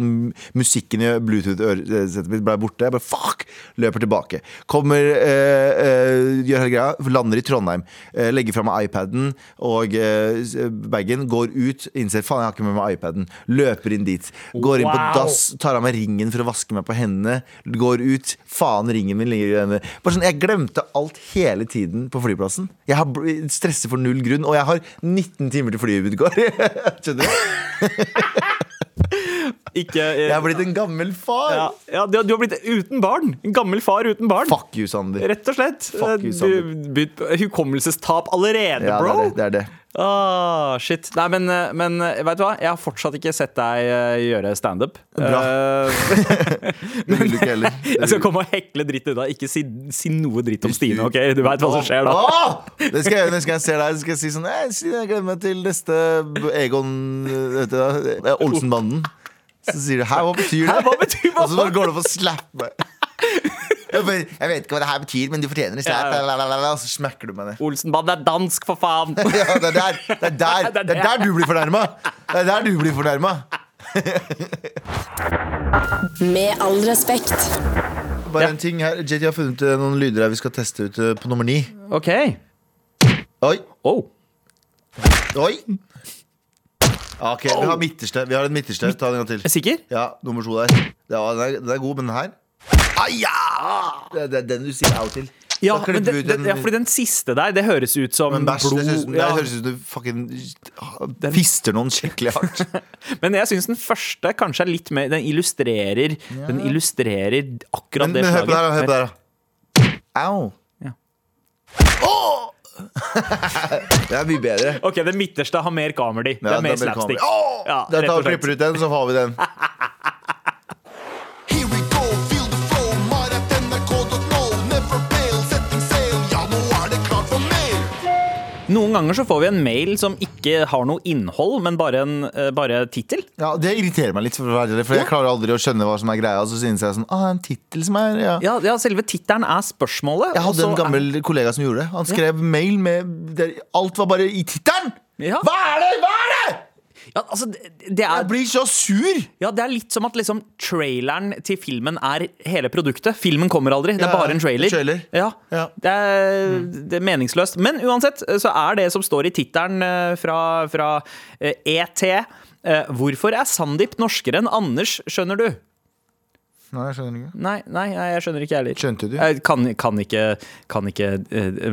S2: musikken i Bluetooth-øresettet mitt ble borte. Jeg bare fuck! Løper tilbake. Kommer, øh, øh, gjør hele greia, lander i Trondheim. Øh, legger fra meg iPaden og øh, bagen. Går ut, innser faen, jeg har ikke med meg iPaden. Løper inn dit. Går inn på
S3: Wow.
S2: dass, tar av meg ringen for å vaske meg på hendene. Går ut. Faen, ringen min ligger i denne Bare sånn, Jeg glemte alt hele tiden på flyplassen. Jeg har stresser for null grunn, og jeg har 19 timer til flyet mitt går. [LAUGHS] Skjønner du?
S3: Ikke, eh,
S2: Jeg har blitt en gammel far.
S3: ja, ja, du, har- du har blitt uten barn. En gammel far uten barn.
S2: Fuck you, Sander.
S3: Rett og slett.
S2: Fuck you, Sander.
S3: Hukommelsestap allerede,
S2: Ja, det
S3: bro.
S2: er det. det, er det.
S3: Ah, shit. Nei, men, eh, men veit vet du hva? Jeg har fortsatt ikke sett deg eh, gjøre standup.
S2: Bra.
S3: Uh, [LAUGHS]
S2: Det vil du ikke heller. Det [LAUGHS]
S3: jeg skal komme og hekle dritt unna. Ikke si, si noe dritt om Stine, OK? Du veit hva som skjer da.
S2: Åh! Det skal jeg gjøre når jeg ser deg. Så skal jeg si sånn Jeg gleder meg til neste Egon eh, Olsen-banden. Så sier du 'hæ, hva betyr det?'
S3: Hæ, hva betyr det?
S2: Og så bare går du opp og slapper meg. Jeg, vet ikke hva det her betyr, men du fortjener en slap.
S3: Ja, ja.
S2: Og så smekker du meg det.
S3: Olsenbanen er dansk, for faen! [LAUGHS]
S2: Ja, det er der, det er der, [LAUGHS] det er der du blir fornærma! Det er der du blir fornærma.
S6: Med all respekt.
S2: Bare en ting her. JT har funnet eh, noen lyder her vi skal teste ut eh, på nummer ni.
S3: OK.
S2: Oi,
S3: Oh.
S2: oi. Ok, vi har midterste. Vi har en midterste. Ta den en gang til.
S3: Er sikker?
S2: Ja, nummer to der. Ja, den, er, den er god, men den her ah, ja! det, det er den du sier au til.
S3: Ja,
S2: Da
S3: men
S2: klipper
S3: det,
S2: vi ut
S3: det,
S2: den-
S3: ja, fordi den siste der, det høres ut som
S2: Men bæsj.
S3: Blod.
S2: det, synes, det
S3: ja.
S2: høres ut som du fucking fister noen skikkelig hardt. [LAUGHS]
S3: Men jeg syns den første kanskje er litt mer Den illustrerer Den illustrerer akkurat
S2: Men,
S3: det
S2: men hør på det her, da, hør på det her. da. Au.
S3: Ja.
S2: Åh! [LAUGHS] det er mye bedre.
S3: Ok, Det midterste har mer comedy. det er mer
S2: er
S3: slapstick.
S2: Oh!
S3: Ja,
S2: klipper ut den, så har vi den. [LAUGHS]
S3: Noen ganger så får vi en mail som ikke har noe innhold, men bare en eh, bare tittel.
S2: Ja, Det irriterer meg litt, for, å være ærlig, for jeg klarer aldri å skjønne hva som er greia. Og så synes jeg sånn, ah, en tittel som er ja.
S3: Ja, ja, selve tittelen er spørsmålet.
S2: Jeg
S3: og
S2: hadde
S3: så
S2: en gammel kollega som gjorde det. Han skrev mail med der, Alt var bare i tittelen!
S3: Ja.
S2: Hva er det?! Hva er det?!
S3: Ja, altså, det, det
S2: Jeg
S3: er
S2: blir så sur!
S3: Ja, det er litt som at liksom traileren til filmen er hele produktet. Filmen kommer aldri, det er
S2: Ja,
S3: bare en trailer.
S2: trailer.
S3: Ja,
S2: Ja.
S3: Det, er, det er meningsløst. Men uansett så er det som står i tittelen eh, fra, fra eh, ET eh, Hvorfor er Sandeep norskere enn Anders, skjønner du?
S2: Nei, jeg skjønner ikke.
S3: Nei, nei, nei, jeg skjønner ikke jeg heller.
S2: Skjønte du?
S3: Jeg kan, kan ikke, kan ikke eh,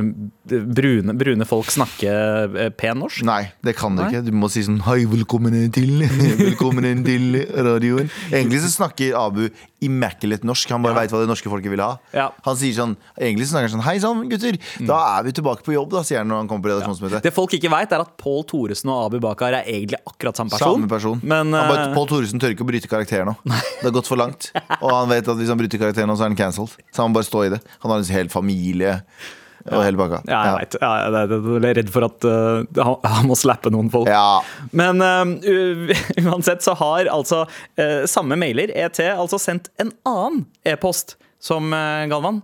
S3: brune, brune folk snakke eh, pen norsk?
S2: Nei, det kan du ikke. Du må si sånn Hei, velkommen til [LAUGHS] Velkommen til radioen. Egentlig så snakker Abu immaculate norsk. Han bare vet hva det norske folket vil ha.
S3: Ja.
S2: Han sier sånn Egentlig snakker han sånn Hei sann, gutter. Da er vi tilbake på jobb, da, sier han når han kommer på redaksjonsmøte.
S3: Det folk ikke veit, er at Pål Thoresen og Abu Bakar er egentlig akkurat samme person.
S2: Samme person.
S3: Men
S2: han bare,
S3: eh,
S2: Pål Thoresen tør ikke å bryte karakter nå. Det har gått for langt. Og han vet at hvis han bryter karakter nå, så er han cancelled. Så han bare stå i det. Han har en hel familie og hele pakka.
S3: Ja, jeg. Ja, jeg er- redd for at uh, han, må slappe noen folk.
S2: Ja.
S3: Men uh, [LAUGHS] uansett så har altså uh, samme mailer, ET, altså sendt en annen e-post som, Galvan,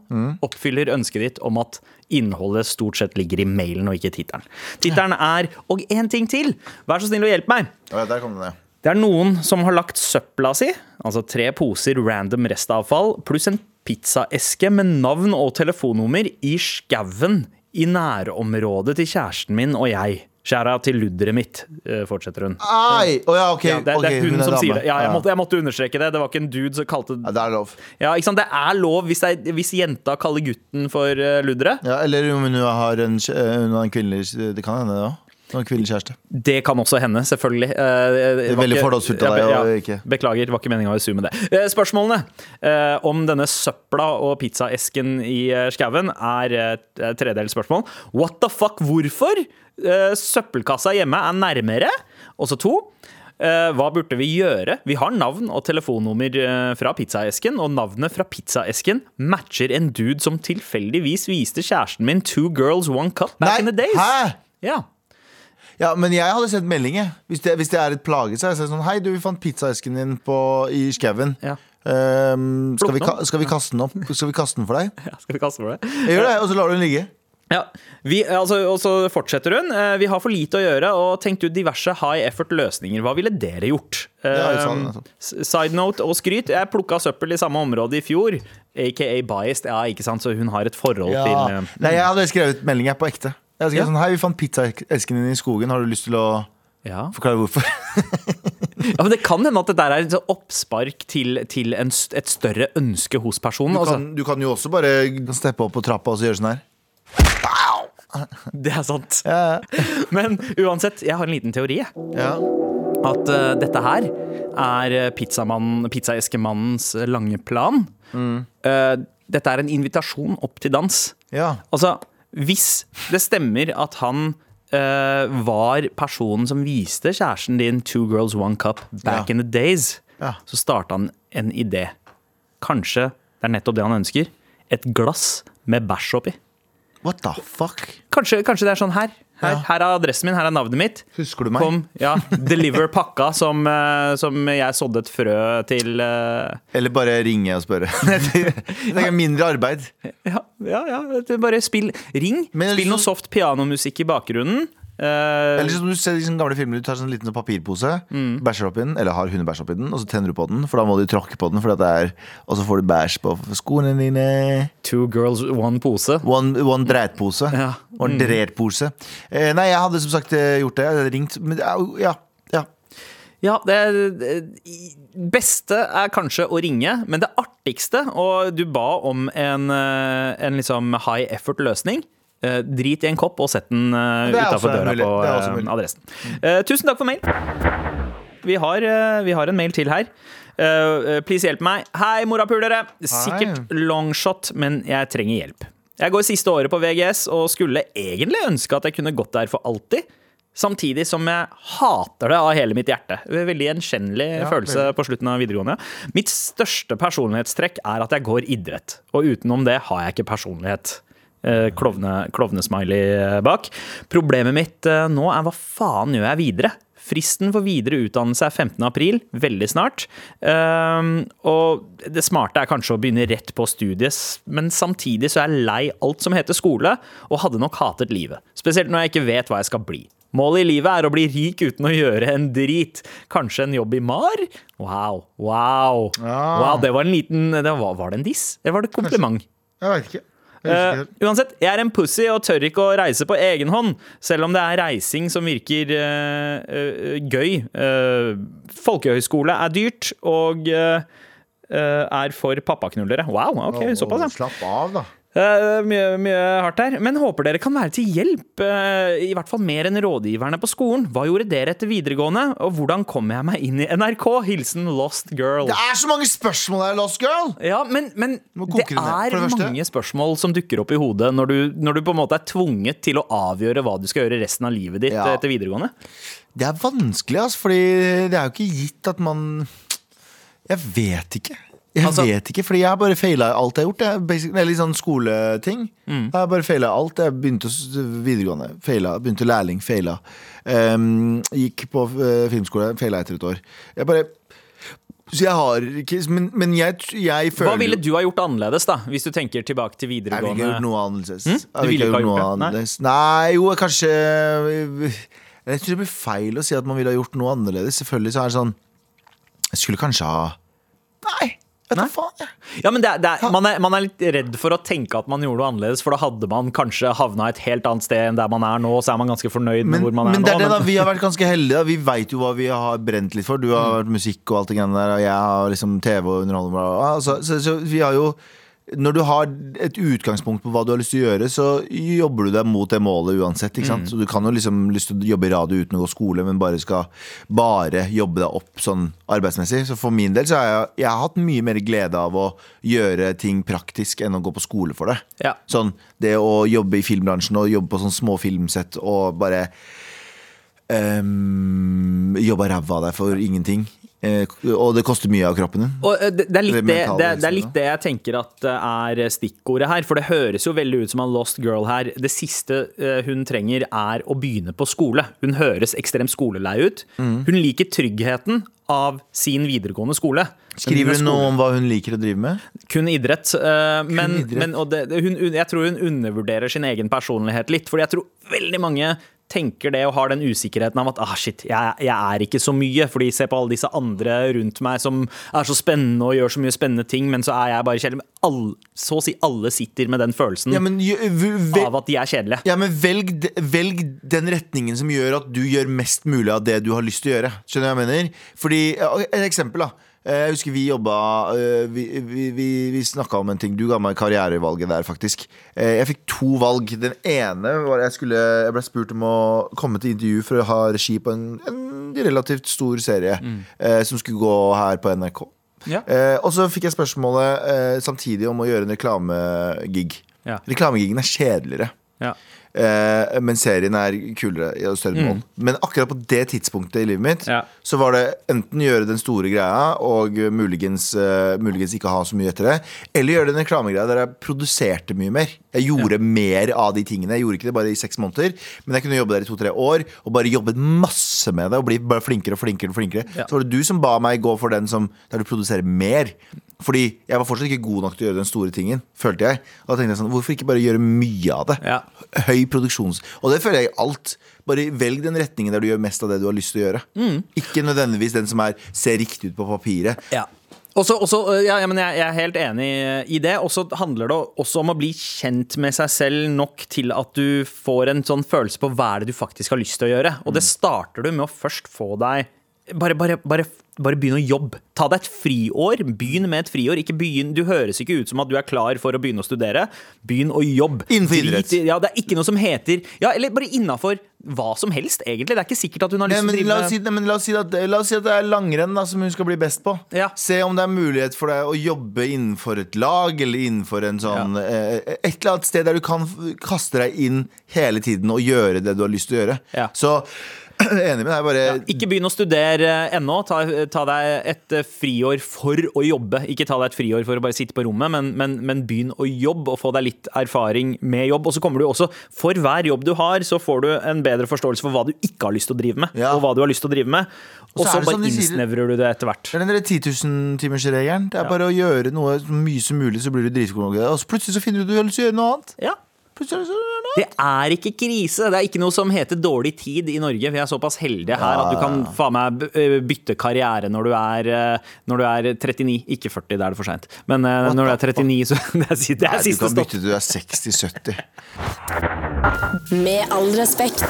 S3: oppfyller ønsket ditt om at innholdet stort sett ligger i mailen og ikke tittelen. Tittelen er 'Og én ting til'. Vær så snill å hjelpe meg.
S2: Ja, der kom ja.
S3: Det er noen som har lagt søpla si, altså tre poser random restavfall, pluss en pizzaeske med navn og telefonnummer i skauen i nærområdet til kjæresten min og jeg. Skjæra til ludderet mitt, eh, fortsetter hun.
S2: Ai! Oh, ja, okay.
S3: Ja, det, det er hun,
S2: er
S3: som sier det. Ja, jeg, måtte, jeg måtte understreke det. Det var ikke en dude som kalte
S2: Ja, det er lov.
S3: Det er lov hvis, det er, hvis jenta kaller gutten for uh, ludderet.
S2: Ja, eller om hun har en, eh, hun har en kvinnelig Det kan hende, det òg. Hun har kvinnelig kjæreste.
S3: Det kan også hende, selvfølgelig. Eh, det
S2: veldig fordomsfullt av deg å ikke-
S3: Beklager, det var ikke meninga å zoome det. Eh, Spørsmålene eh, om denne søpla og pizzaesken i skauen er tredelt spørsmål. What the fuck, hvorfor? Søppelkassa hjemme er nærmere. Og så to. Hva burde vi gjøre? Vi har navn og telefonnummer fra pizzaesken, og navnet fra pizzaesken matcher en dude som tilfeldigvis viste kjæresten min Two Girls One Cup back in the days.
S2: Hæ?
S3: Ja.
S2: Ja, men jeg hadde sendt melding, jeg. Hvis det, hvis det er et plage, så hadde jeg sagt sånn Hei, du, vi fant pizzaesken din på, i skauen.
S3: Ja.
S2: Um, skal, vi skal vi kaste den opp? Skal vi kaste den for deg? [LAUGHS]
S3: Ja, Skal vi kaste den for deg?
S2: Jeg gjør det, og så lar du den ligge.
S3: Ja, vi, altså, Og så fortsetter hun. Eh, Vi har for lite å gjøre og tenkt ut diverse high effort løsninger. Hva ville dere gjort?
S2: Ja, sånn, altså.
S3: Side note og skryt. Jeg plukka søppel i samme område i fjor. Aka biased. Ja, ikke sant, så hun har et forhold
S2: Ja.
S3: til eh,
S2: Nei, jeg hadde skrevet melding på ekte. Jeg
S3: Ja.
S2: sånn, Hei, vi fant pizzaesken din i skogen. Har du lyst til å
S3: ja.
S2: forklare hvorfor? [LAUGHS]
S3: ja, men Det kan hende at det der er et oppspark til, til en, et større ønske hos personen.
S2: Du
S3: Altså.
S2: kan, du kan jo også bare steppe opp på trappa og så gjøre sånn her. [LAUGHS]
S3: Det er sant.
S2: Ja, [LAUGHS]
S3: Men uansett, jeg har en liten teori.
S2: ja.
S3: At uh, dette her er eh, pizzaeskemannens lange plan. Eh, dette er en invitasjon opp til dans.
S2: ja.
S3: Altså, hvis det stemmer at han uh, var personen som viste kjæresten din Two Girls One Cup back
S2: Ja.
S3: in the days,
S2: Ja.
S3: så starta han en idé. Kanskje det er nettopp det han ønsker. Et glass med bæsj oppi.
S2: What the fuck?
S3: Kanskje, kanskje det er sånn her. Her,
S2: Ja.
S3: her er adressen min, her er navnet mitt.
S2: Husker du meg?
S3: Kom, ja, Deliver pakka som, eh, som jeg sådde et frø til eh,
S2: Eller bare ringe og spørre. [LAUGHS] det er mindre arbeid.
S3: Ja, ja, ja bare spill Ring.
S2: Men
S3: spill noe soft pianomusikk i bakgrunnen. Eh,
S2: Eller som du ser i sånne gamle filmer Du tar sånn liten sånn papirpose,
S3: Mm.
S2: bæsjer oppi den, eller har hundebæsj oppi den, og så tenner du på den, for da må du tråkke på den, for det er, og så får du bæsj på skoene dine.
S3: Two girls, one pose.
S2: One, one dreitpose.
S3: Ja.
S2: Mm. en drertpose. Eh, nei, jeg hadde som sagt eh, gjort det. Jeg hadde ringt. Men ja, ja.
S3: Ja, det, det beste er kanskje å ringe, men det artigste Og du ba om en, eh, en liksom high effort-løsning. Eh, drit i en kopp og sett den uh,
S2: er
S3: utafor døra
S2: mulig.
S3: på eh, adressen. Eh, tusen takk for mail. Vi har, eh, vi har en mail til her. Uh, please hjelp meg. Hei, morapulere. Sikkert longshot, men jeg trenger hjelp. Jeg går siste året på VGS og skulle egentlig ønske at jeg kunne gått der for alltid. Samtidig som jeg hater det av hele mitt hjerte. Veldig gjenkjennelig følelse på slutten av videregående. Mitt største personlighetstrekk er at jeg går idrett. Og utenom det har jeg ikke personlighet. Eh, Klovne, klovnesmiley eh, bak. Problemet mitt eh, nå er hva faen gjør jeg videre? Fristen for videre utdannelse er 15. april, veldig snart. Ehm, og det smarte er kanskje å begynne rett på studiet, men samtidig så er jeg lei alt som heter skole, og hadde nok hatet livet. Spesielt når jeg ikke vet hva jeg skal bli. Målet i livet er å bli rik uten å gjøre en drit. Kanskje en jobb i MAR? Wow. Wow. wow det var en liten det var, var det en diss? Eller var det et kompliment?
S2: Jeg veit ikke. Ikke.
S3: uansett, jeg er en pussy og tør ikke å reise på egen hånd, selv om det er reising som virker uh, uh, gøy. Uh, folkehøyskole er dyrt og er for pappaknullere. Wow, ok, såpass, ja.
S2: Slapp av, da.
S3: Eh, mye, mye hardt her. Men håper dere kan være til hjelp. eh, I hvert fall mer enn rådgiverne på skolen. Hva gjorde dere etter videregående, og hvordan kom jeg meg inn i NRK? Hilsen Lost Girl.
S2: Det er så mange spørsmål her, Lost Girl!
S3: Ja, men, men det er
S2: det
S3: mange spørsmål som dukker opp i hodet når du, når du på en måte er tvunget til å avgjøre hva du skal gjøre resten av livet ditt
S2: Ja.
S3: etter videregående.
S2: Det er vanskelig, altså, fordi det er jo ikke gitt at man Jeg vet ikke. Jeg
S3: Altså-
S2: vet ikke, fordi jeg har bare feila alt jeg har gjort. Jeg, er litt eller sånn skoleting.
S3: Mm.
S2: Jeg har bare feila alt. Jeg begynte videregående, feila. Begynte lærling, feila. Um, gikk på eh, filmskole, feila etter et år. Jeg bare Så jeg har ikke Men, men jeg, jeg føler
S3: Hva ville du ha gjort annerledes, da, hvis du tenker tilbake til videregående?
S2: Jeg ville ikke gjort noe annerledes.
S3: Mm? Du ville ikke ha
S2: gjort
S3: gjort det? Nei?
S2: Nei, jo, kanskje Jeg tror det blir feil å si at man ville ha gjort noe annerledes. Selvfølgelig så er det sånn Jeg skulle kanskje ha Nei, vet du faen. jeg.
S3: Ja, men det, er- det er, man, er, man er litt redd for å tenke at man gjorde noe annerledes, for da hadde man kanskje havna et helt annet sted enn der man er nå, så er man ganske fornøyd med
S2: Men,
S3: hvor man er
S2: men det er
S3: nå.
S2: det da, vi har vært ganske heldige. Da. Vi veit jo hva vi har brent litt for. Du har vært musikk og alt det greiene der, og jeg har liksom TV og underholdning. bla. Så, så, så vi har jo når du har et utgangspunkt på hva du har lyst til å gjøre, så jobber du deg mot det målet uansett. Ikke sant? Så Du kan jo liksom lyst til å jobbe i radio uten å gå skole, men bare skal bare jobbe deg opp sånn arbeidsmessig. Så for min del så har jeg, jeg har hatt mye mer glede av å gjøre ting praktisk enn å gå på skole for det.
S3: Ja.
S2: Sånn, det å jobbe i filmbransjen og jobbe på sånn små filmsett og bare um, Jobbe ræva av deg for ingenting. Eh, og det koster mye av kroppen din.
S3: Og eh, det, det, er litt
S2: Det
S3: det, det, er litt det jeg tenker at eh, er stikkordet her. For det høres jo veldig ut som en lost girl her. Det siste hun trenger, er å begynne på skole. Hun høres ekstremt skolelei ut.
S2: Mm.
S3: Hun liker tryggheten av sin videregående skole.
S2: Skriver
S3: er
S2: hun noe om hva hun liker å drive med?
S3: Kun idrett. men,
S2: idrett.
S3: men og det, det- hun, jeg tror hun undervurderer sin egen personlighet litt. Fordi jeg tror veldig mange tenker det og har den usikkerheten av at ah, shit, jeg, jeg er ikke så mye. Fordi se på alle disse andre rundt meg som er så spennende og gjør så mye spennende ting, men så er jeg bare kjedelig. All, så å si alle sitter med den følelsen
S2: Ja, men,
S3: av at de er kjedelige.
S2: ja, men velg, velg den retningen som gjør at du gjør mest mulig av det du har lyst til å gjøre. Skjønner du hva jeg mener? Fordi, Et eksempel, da. Eh, Jeg husker vi jobba eh, Vi, vi, vi, vi snakka om en ting. Du ga meg karrierevalget der, faktisk. Eh, Jeg fikk to valg. Den ene var jeg skulle Jeg ble spurt om å komme til intervju for å ha regi på en, en relativt stor serie mm. som skulle gå her på NRK.
S3: Ja.
S2: Og så fikk jeg spørsmålet samtidig om å gjøre en reklamegig.
S3: Ja.
S2: Reklamegigen er kjedeligere.
S3: Ja.
S2: Eh, men serien er kulere i større mål. Men akkurat på det tidspunktet i livet mitt
S3: Ja.
S2: Så var det enten gjøre den store greia og muligens, uh, muligens ikke ha så mye etter det, eller gjøre den reklamegreia der jeg produserte mye mer. Jeg gjorde mer av de tingene. Jeg gjorde ikke det bare i seks måneder, men jeg kunne jobbe der i to-tre år og bare jobbet masse med det og bli bare flinkere og flinkere. og flinkere
S3: Ja.
S2: Så var det du som ba meg gå for den som, der du produserer mer. Fordi jeg var fortsatt ikke god nok til å gjøre den store tingen, følte jeg. Og da tenkte jeg sånn, hvorfor ikke bare gjøre mye av det?
S3: Ja.
S2: Høy produksjons... Og det føler jeg i alt. Bare velg den retningen der du gjør mest av det du har lyst til å gjøre.
S3: Mm.
S2: Ikke nødvendigvis den som er, ser riktig ut på papiret.
S3: Ja. Også, også, ja, ja, men jeg, jeg er helt enig i det. Og så handler det også om å bli kjent med seg selv nok til at du får en sånn følelse på hva er det du faktisk har lyst til å gjøre. Og det starter du med å først få deg bare, bare, bare, bare begynn å jobbe. Ta deg et friår. Begynn med et friår. Ikke begynn, du høres ikke ut som at du er klar for å begynne å studere. Begynn å jobbe.
S2: Innenfor idrett.
S3: Ja, det er ikke noe som heter Ja, eller bare innafor hva som helst, egentlig. Det er ikke sikkert at hun har lyst til å drive
S2: la,
S3: med
S2: oss si, men la, oss si at, la oss si at det er langrenn da, som hun skal bli best på.
S3: Ja.
S2: Se om det er mulighet for deg å jobbe innenfor et lag eller innenfor en sånn eh, Et eller annet sted der du kan kaste deg inn hele tiden og gjøre det du har lyst til å gjøre.
S3: Ja.
S2: Så [CLEARS THROAT] enig med deg. Bare
S3: Ikke begynn å studere ennå. Ta, ta deg et eh, friår for å jobbe. Ikke ta deg et friår for å bare sitte på rommet, men, men, men begynn å jobbe og få deg litt erfaring med jobb. Og så kommer du også, for hver jobb du har, så får du en bedre forståelse for hva du ikke har lyst til å drive med,
S2: Ja.
S3: og hva du har lyst til å drive med.
S2: Og så
S3: bare
S2: de
S3: innsnevrer du det etter hvert.
S2: Det er den der 10 000-timersregelen. Det er bare å gjøre noe så mye som mulig, så blir du dritgod. Og så plutselig så finner du ut du har lyst til å gjøre noe annet.
S3: Ja.
S2: Det
S3: er ikke krise. Det er ikke noe som heter dårlig tid i Norge. Vi er såpass heldige her at du kan faen meg eh, bytte karriere når du er, eh, når du er 39. Ikke 40, da er det for seint. Men eh, når du er 39, så [LAUGHS] det er, det er siste stopp.
S2: du kan bytte til du er 60-70.
S6: Med all respekt.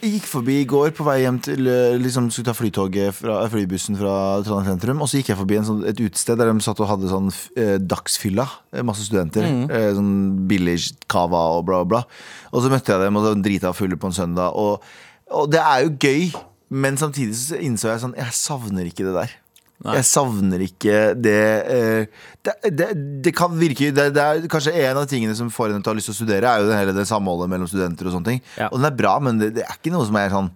S2: Jeg gikk forbi i går på vei hjem til liksom, Skulle ta flytoget fra, flybussen fra Trondheim sentrum. Og så gikk jeg forbi en sånn, et utested der de satt og hadde sånn eh, dagsfylla. eh, Masse studenter. Eh, sånn billig cava og bla, bla. Og så møtte jeg dem, og så drita fulle på en søndag. Og, og det er jo gøy, men samtidig så innså jeg sånn Jeg savner ikke det der. Jeg savner ikke det eh, det, det, det kan virke det, det er Kanskje en av tingene som får henne til å ha lyst til å studere, er jo det, hele det samholdet mellom studenter og sånne ting.
S3: Ja.
S2: Og den er bra, men det, er ikke noe som er sånn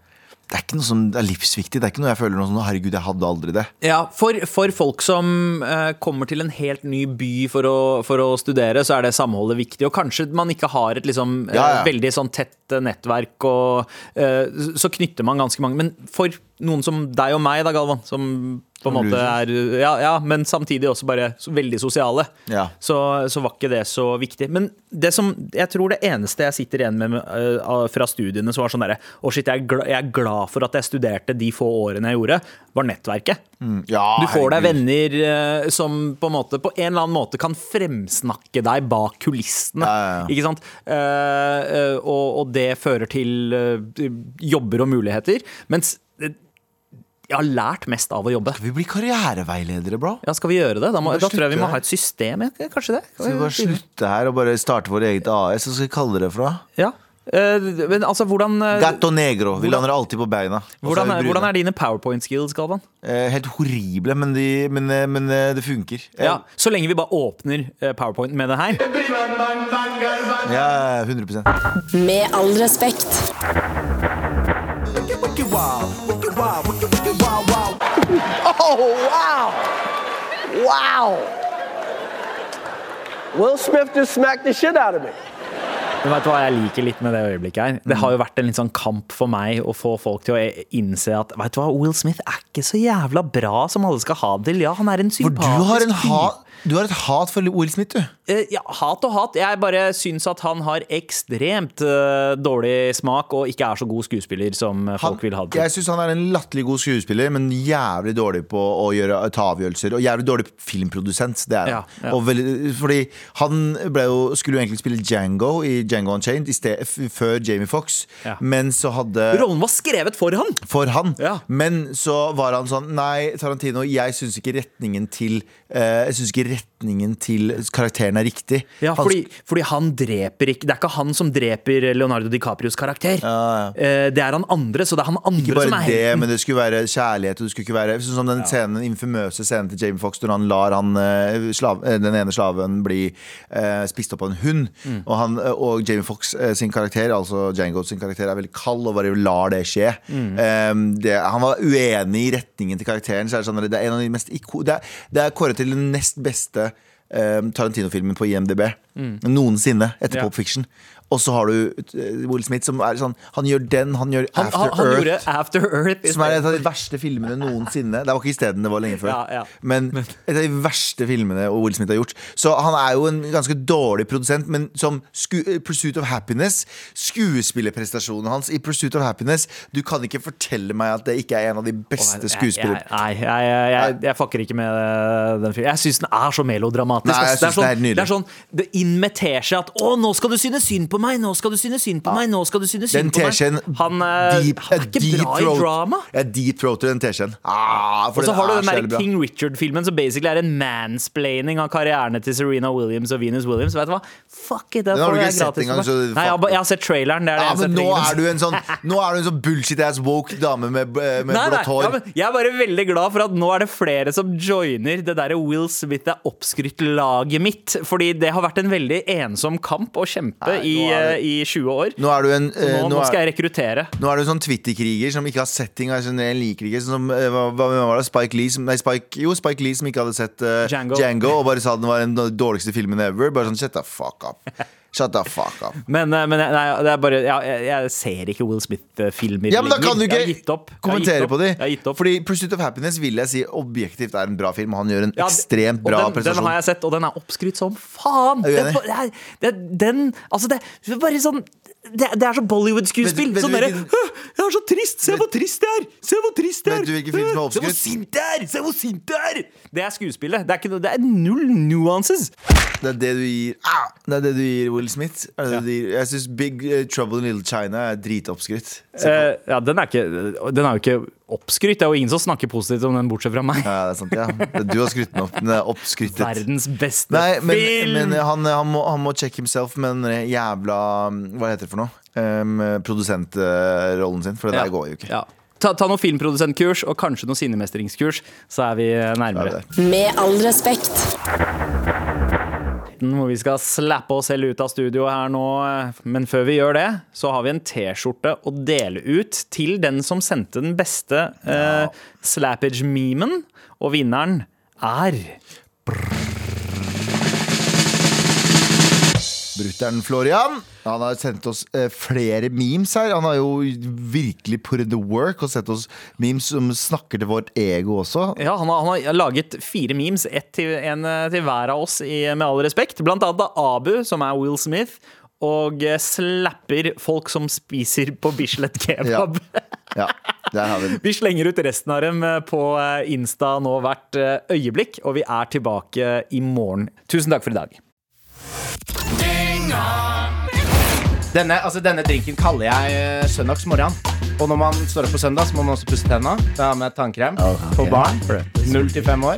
S2: Det er ikke noe som er livsviktig. Det er ikke noe jeg føler noe sånn Herregud, jeg hadde aldri det.
S3: Ja, for, for folk som uh, kommer til en helt ny by for å, for å studere, så er det samholdet viktig. Og kanskje man ikke har et liksom, eh,
S2: Ja, ja.
S3: veldig sånn tett nettverk, og uh, så knytter man ganske mange. Men for noen som deg og meg, da, Galvan, som på en måte er ja, ja, men samtidig også bare veldig sosiale,
S2: Ja.
S3: så, så var ikke det så viktig. Men det som, jeg tror det eneste jeg sitter igjen med uh, fra studiene, som var sånn derre Å, shit, jeg er, glad, jeg er glad for at jeg studerte de få årene jeg gjorde, var nettverket.
S2: Ja,
S3: Du får deg venner uh, som på en, måte, på en eller annen måte kan fremsnakke deg bak kulissene. Ikke sant? Uh, og, og det fører til jobber og muligheter. Mens jeg har lært mest av å jobbe.
S2: Skal vi bli karriereveiledere, bro?
S3: Ja, Skal vi gjøre det? Da, må, da tror jeg vi må ha et system. Kanskje det?
S2: Skal vi bare slutte her og bare starte vårt eget AS? Så skal vi kalle det for? da?
S3: Ja. Uh, men altså, hvordan uh,
S2: Gatto negro. Vi lander alltid på beina.
S3: Hvordan, er, hvordan er dine powerpoint-skills, Galvan?
S2: Uh, Helt horrible, men, de, men, men det funker.
S3: Ja, så lenge vi bare åpner powerpoint med det her.
S2: Ja, 100%
S6: Med all respekt.
S4: Oh, wow. Wow. Will Smith just smacked the shit out of me.
S3: Men vet du hva jeg liker litt med det øyeblikket her? Det har jo vært en litt sånn kamp for meg å få folk til å innse at vet du hva, Will Smith er ikke så jævla bra som alle skal ha det til. Ja, han er en
S2: For
S3: sympatisk
S2: du har, en
S3: fyr.
S2: ha, du har et hat for Will Smith, du.
S3: Eh, Ja, hat og hat. Jeg bare syns at han har ekstremt eh, dårlig smak og ikke er så god skuespiller som eh,
S2: Han,
S3: folk vil ha det
S2: jeg syns han er en latterlig god skuespiller, men jævlig dårlig på å gjøre, ta avgjørelser. Og jævlig dårlig filmprodusent. Det er han.
S3: Ja, ja.
S2: Veldig- fordi han jo, skulle jo egentlig spille Django i Django Unchained i sted, før Jamie Fox,
S3: Ja.
S2: men så hadde
S3: Rollen var skrevet for han!
S2: for han. Men så var han sånn Nei, Tarantino, jeg syns ikke retningen til uh, Jeg syns ikke retningen til karakteren er riktig.
S3: Ja, fordi, fordi han dreper ikke Det er ikke han som dreper Leonardo DiCaprios karakter. Eh, Det er han andre, så det er han andre
S2: Ikke bare
S3: som er
S2: det,
S3: helten.
S2: men det skulle være kjærlighet. Og det skulle ikke være Sånn som den scenen, den infamøse scenen til Jamie Foxx når han lar han, eh, slav, eh, den ene slaven bli spist opp av en hund.
S3: Mm.
S2: Og, han, og Jamie Foxx eh, sin karakter, altså Django sin karakter, er veldig kald og bare lar det skje.
S3: Mm.
S2: Eh, det, han var uenig i retningen til karakteren. Så er det, sånn, det er en av de mest det, er, det er kåret til den nest beste eh, Tarantino-filmen på IMDb noensinne etter
S3: Mm. Ja.
S2: Pop Fiction. Og så har du eh, Will Smith som er sånn Han gjør den, han gjør
S3: Han,
S2: After
S3: han, han
S2: Earth.
S3: gjorde After Earth.
S2: Som er et av de verste filmene noensinne. Det var ikke isteden, det var lenge før.
S3: Ja, ja.
S2: Men et av de verste filmene Will Smith har gjort. Så han er jo en ganske dårlig produsent, men som sku Pursuit of Happiness, skuespillerprestasjonen hans i Pursuit of Happiness Du kan ikke fortelle meg at det ikke er en av de beste
S3: skuespillerne Nei, jeg, jeg, jeg, jeg fucker ikke med eh, den filmen. Jeg syns den er så melodramatisk.
S2: Nei,
S3: det, er
S2: synes den er
S3: sånn,
S2: nydelig.
S3: det er sånn Det invitere seg at 'Å, nå skal du synes synd på meg! Nå skal du synes synd på meg! Nå skal du synes synd på meg!' Han, eh,
S2: deep-
S3: han er ikke
S2: deep
S3: bra i drama.
S2: Jeg deep-throater den teskjeen. Ah,
S3: Og så har du
S2: er
S3: den der. King Richard-filmen som basically er en mansplaining av karrierene til Serena Williams og Venus Williams. Vet du hva? Fuck it,
S2: Den har
S3: får
S2: du
S3: jeg
S2: ikke sett
S3: gratis Nei, jeg har, jeg sett traileren. Er
S2: Ja, men
S3: jeg
S2: nå er du en sånn Nå er du en sånn bullshit-ass woke dame med, med
S3: Nei, nei,
S2: blått hår.
S3: ja, jeg er bare veldig glad for at nå er det flere som joiner det derre Will Smith er oppskrytt-laget mitt. Fordi det har vært en veldig ensom kamp å kjempe
S2: Nei,
S3: i,
S2: er
S3: eh, i 20 år.
S2: Nå er du en eh,
S3: nå,
S2: nå
S3: nå skal
S2: er,
S3: jeg rekruttere.
S2: Nå er du en sånn Twitter-kriger som ikke har sett ting. Altså, jeg liker ikke sånn som, eh, hva, hva var det? Spike Lee som, Nei, Spike, jo, Spike Lee som ikke hadde sett eh,
S3: Django.
S2: og bare sa den var den dårligste filmen ever. Bare sånn, shut the fuck up [LAUGHS] Shut the fuck up.
S3: Men, eh, men nei, det er bare jeg, jeg, jeg ser ikke Will Smith-filmer
S2: Ja, men da kan du ikke.
S3: Jeg
S2: kommentere på de.
S3: Jeg.
S2: Fordi Pursuit of Happiness vil jeg si objektivt er en bra film. Han gjør en
S3: Ja,
S2: ekstremt bra
S3: den, den har jeg sett, og den er oppskrytt som faen!
S2: Er du
S3: Det,
S2: enig?
S3: er, den Altså, det bare sånn Det, det er så Bollywood-skuespill. Sånn derre Jeg er så trist! Se hvor trist det er! Se hvor trist det er!
S2: Vet du hvilken film som er
S3: oppskrytt? Se hvor sint det er! Se hvor sint det er! Det er skuespillet. Det er, ikke, det er null nuances.
S2: Det er det du gir ah, Det er det du gir Will Smith. Er det det du? Jeg syns Big eh, Trouble in Little China er dritoppskrytt.
S3: Eh, ja, den er, ikke, den er jo ikke oppskrytt. Det er jo ingen som snakker positivt om den, bortsett fra meg.
S2: Ja, det er sant, ja. Du har skrytt den opp. Den er oppskryttet.
S3: Verdens beste
S2: Nei, men,
S3: film!
S2: men han, han, må, han må check himself med den jævla Hva heter det for noe? Um, produsentrollen sin. For det der går jo ikke.
S3: Ja. Ta, ta noe filmprodusentkurs og kanskje noe sinnemestringskurs, så er vi
S2: er
S3: nærmere.
S6: Med all respekt.
S3: Hvor vi skal slappe oss selv ut av studio her nå. Men før vi gjør det, så har vi en T-skjorte å dele ut til den som sendte den beste eh, slappage-memen. Og vinneren er
S2: Brutter'n Florian. Han har sendt oss eh, flere memes her. Han har jo virkelig put in the work og sett oss memes som snakker til vårt ego også.
S3: Ja, han har, han har laget fire memes, ett til, en eh, til hver av oss, i, med all respekt. Blant annet av Abu, som er Will Smith, og eh, slapper folk som spiser på Bislett kebab.
S2: Ja, har vi. [LAUGHS]
S3: Vi slenger ut resten av dem på Insta nå hvert øyeblikk, og vi er tilbake i morgen. Tusen takk for i dag.
S8: Denne, altså, denne drinken kaller jeg eh, søndagsmorgen. Og når man står opp på søndag, så må man også pusse tenna. Da har jeg med tannkrem for barn. Null til fem år.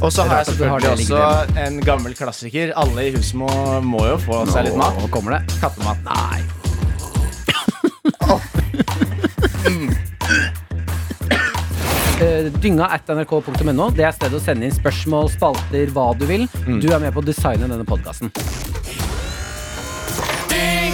S8: Og så har jeg selvfølgelig også en gammel klassiker. Alle i huset må, må jo få seg litt mat.
S9: Nå kommer det.
S8: Kattemat. Nei. [COUGHS]
S9: Eh, Dynga at nrk.no. Det er stedet å sende inn spørsmål, spalter, hva du vil. Du er med på å designe denne podkasten.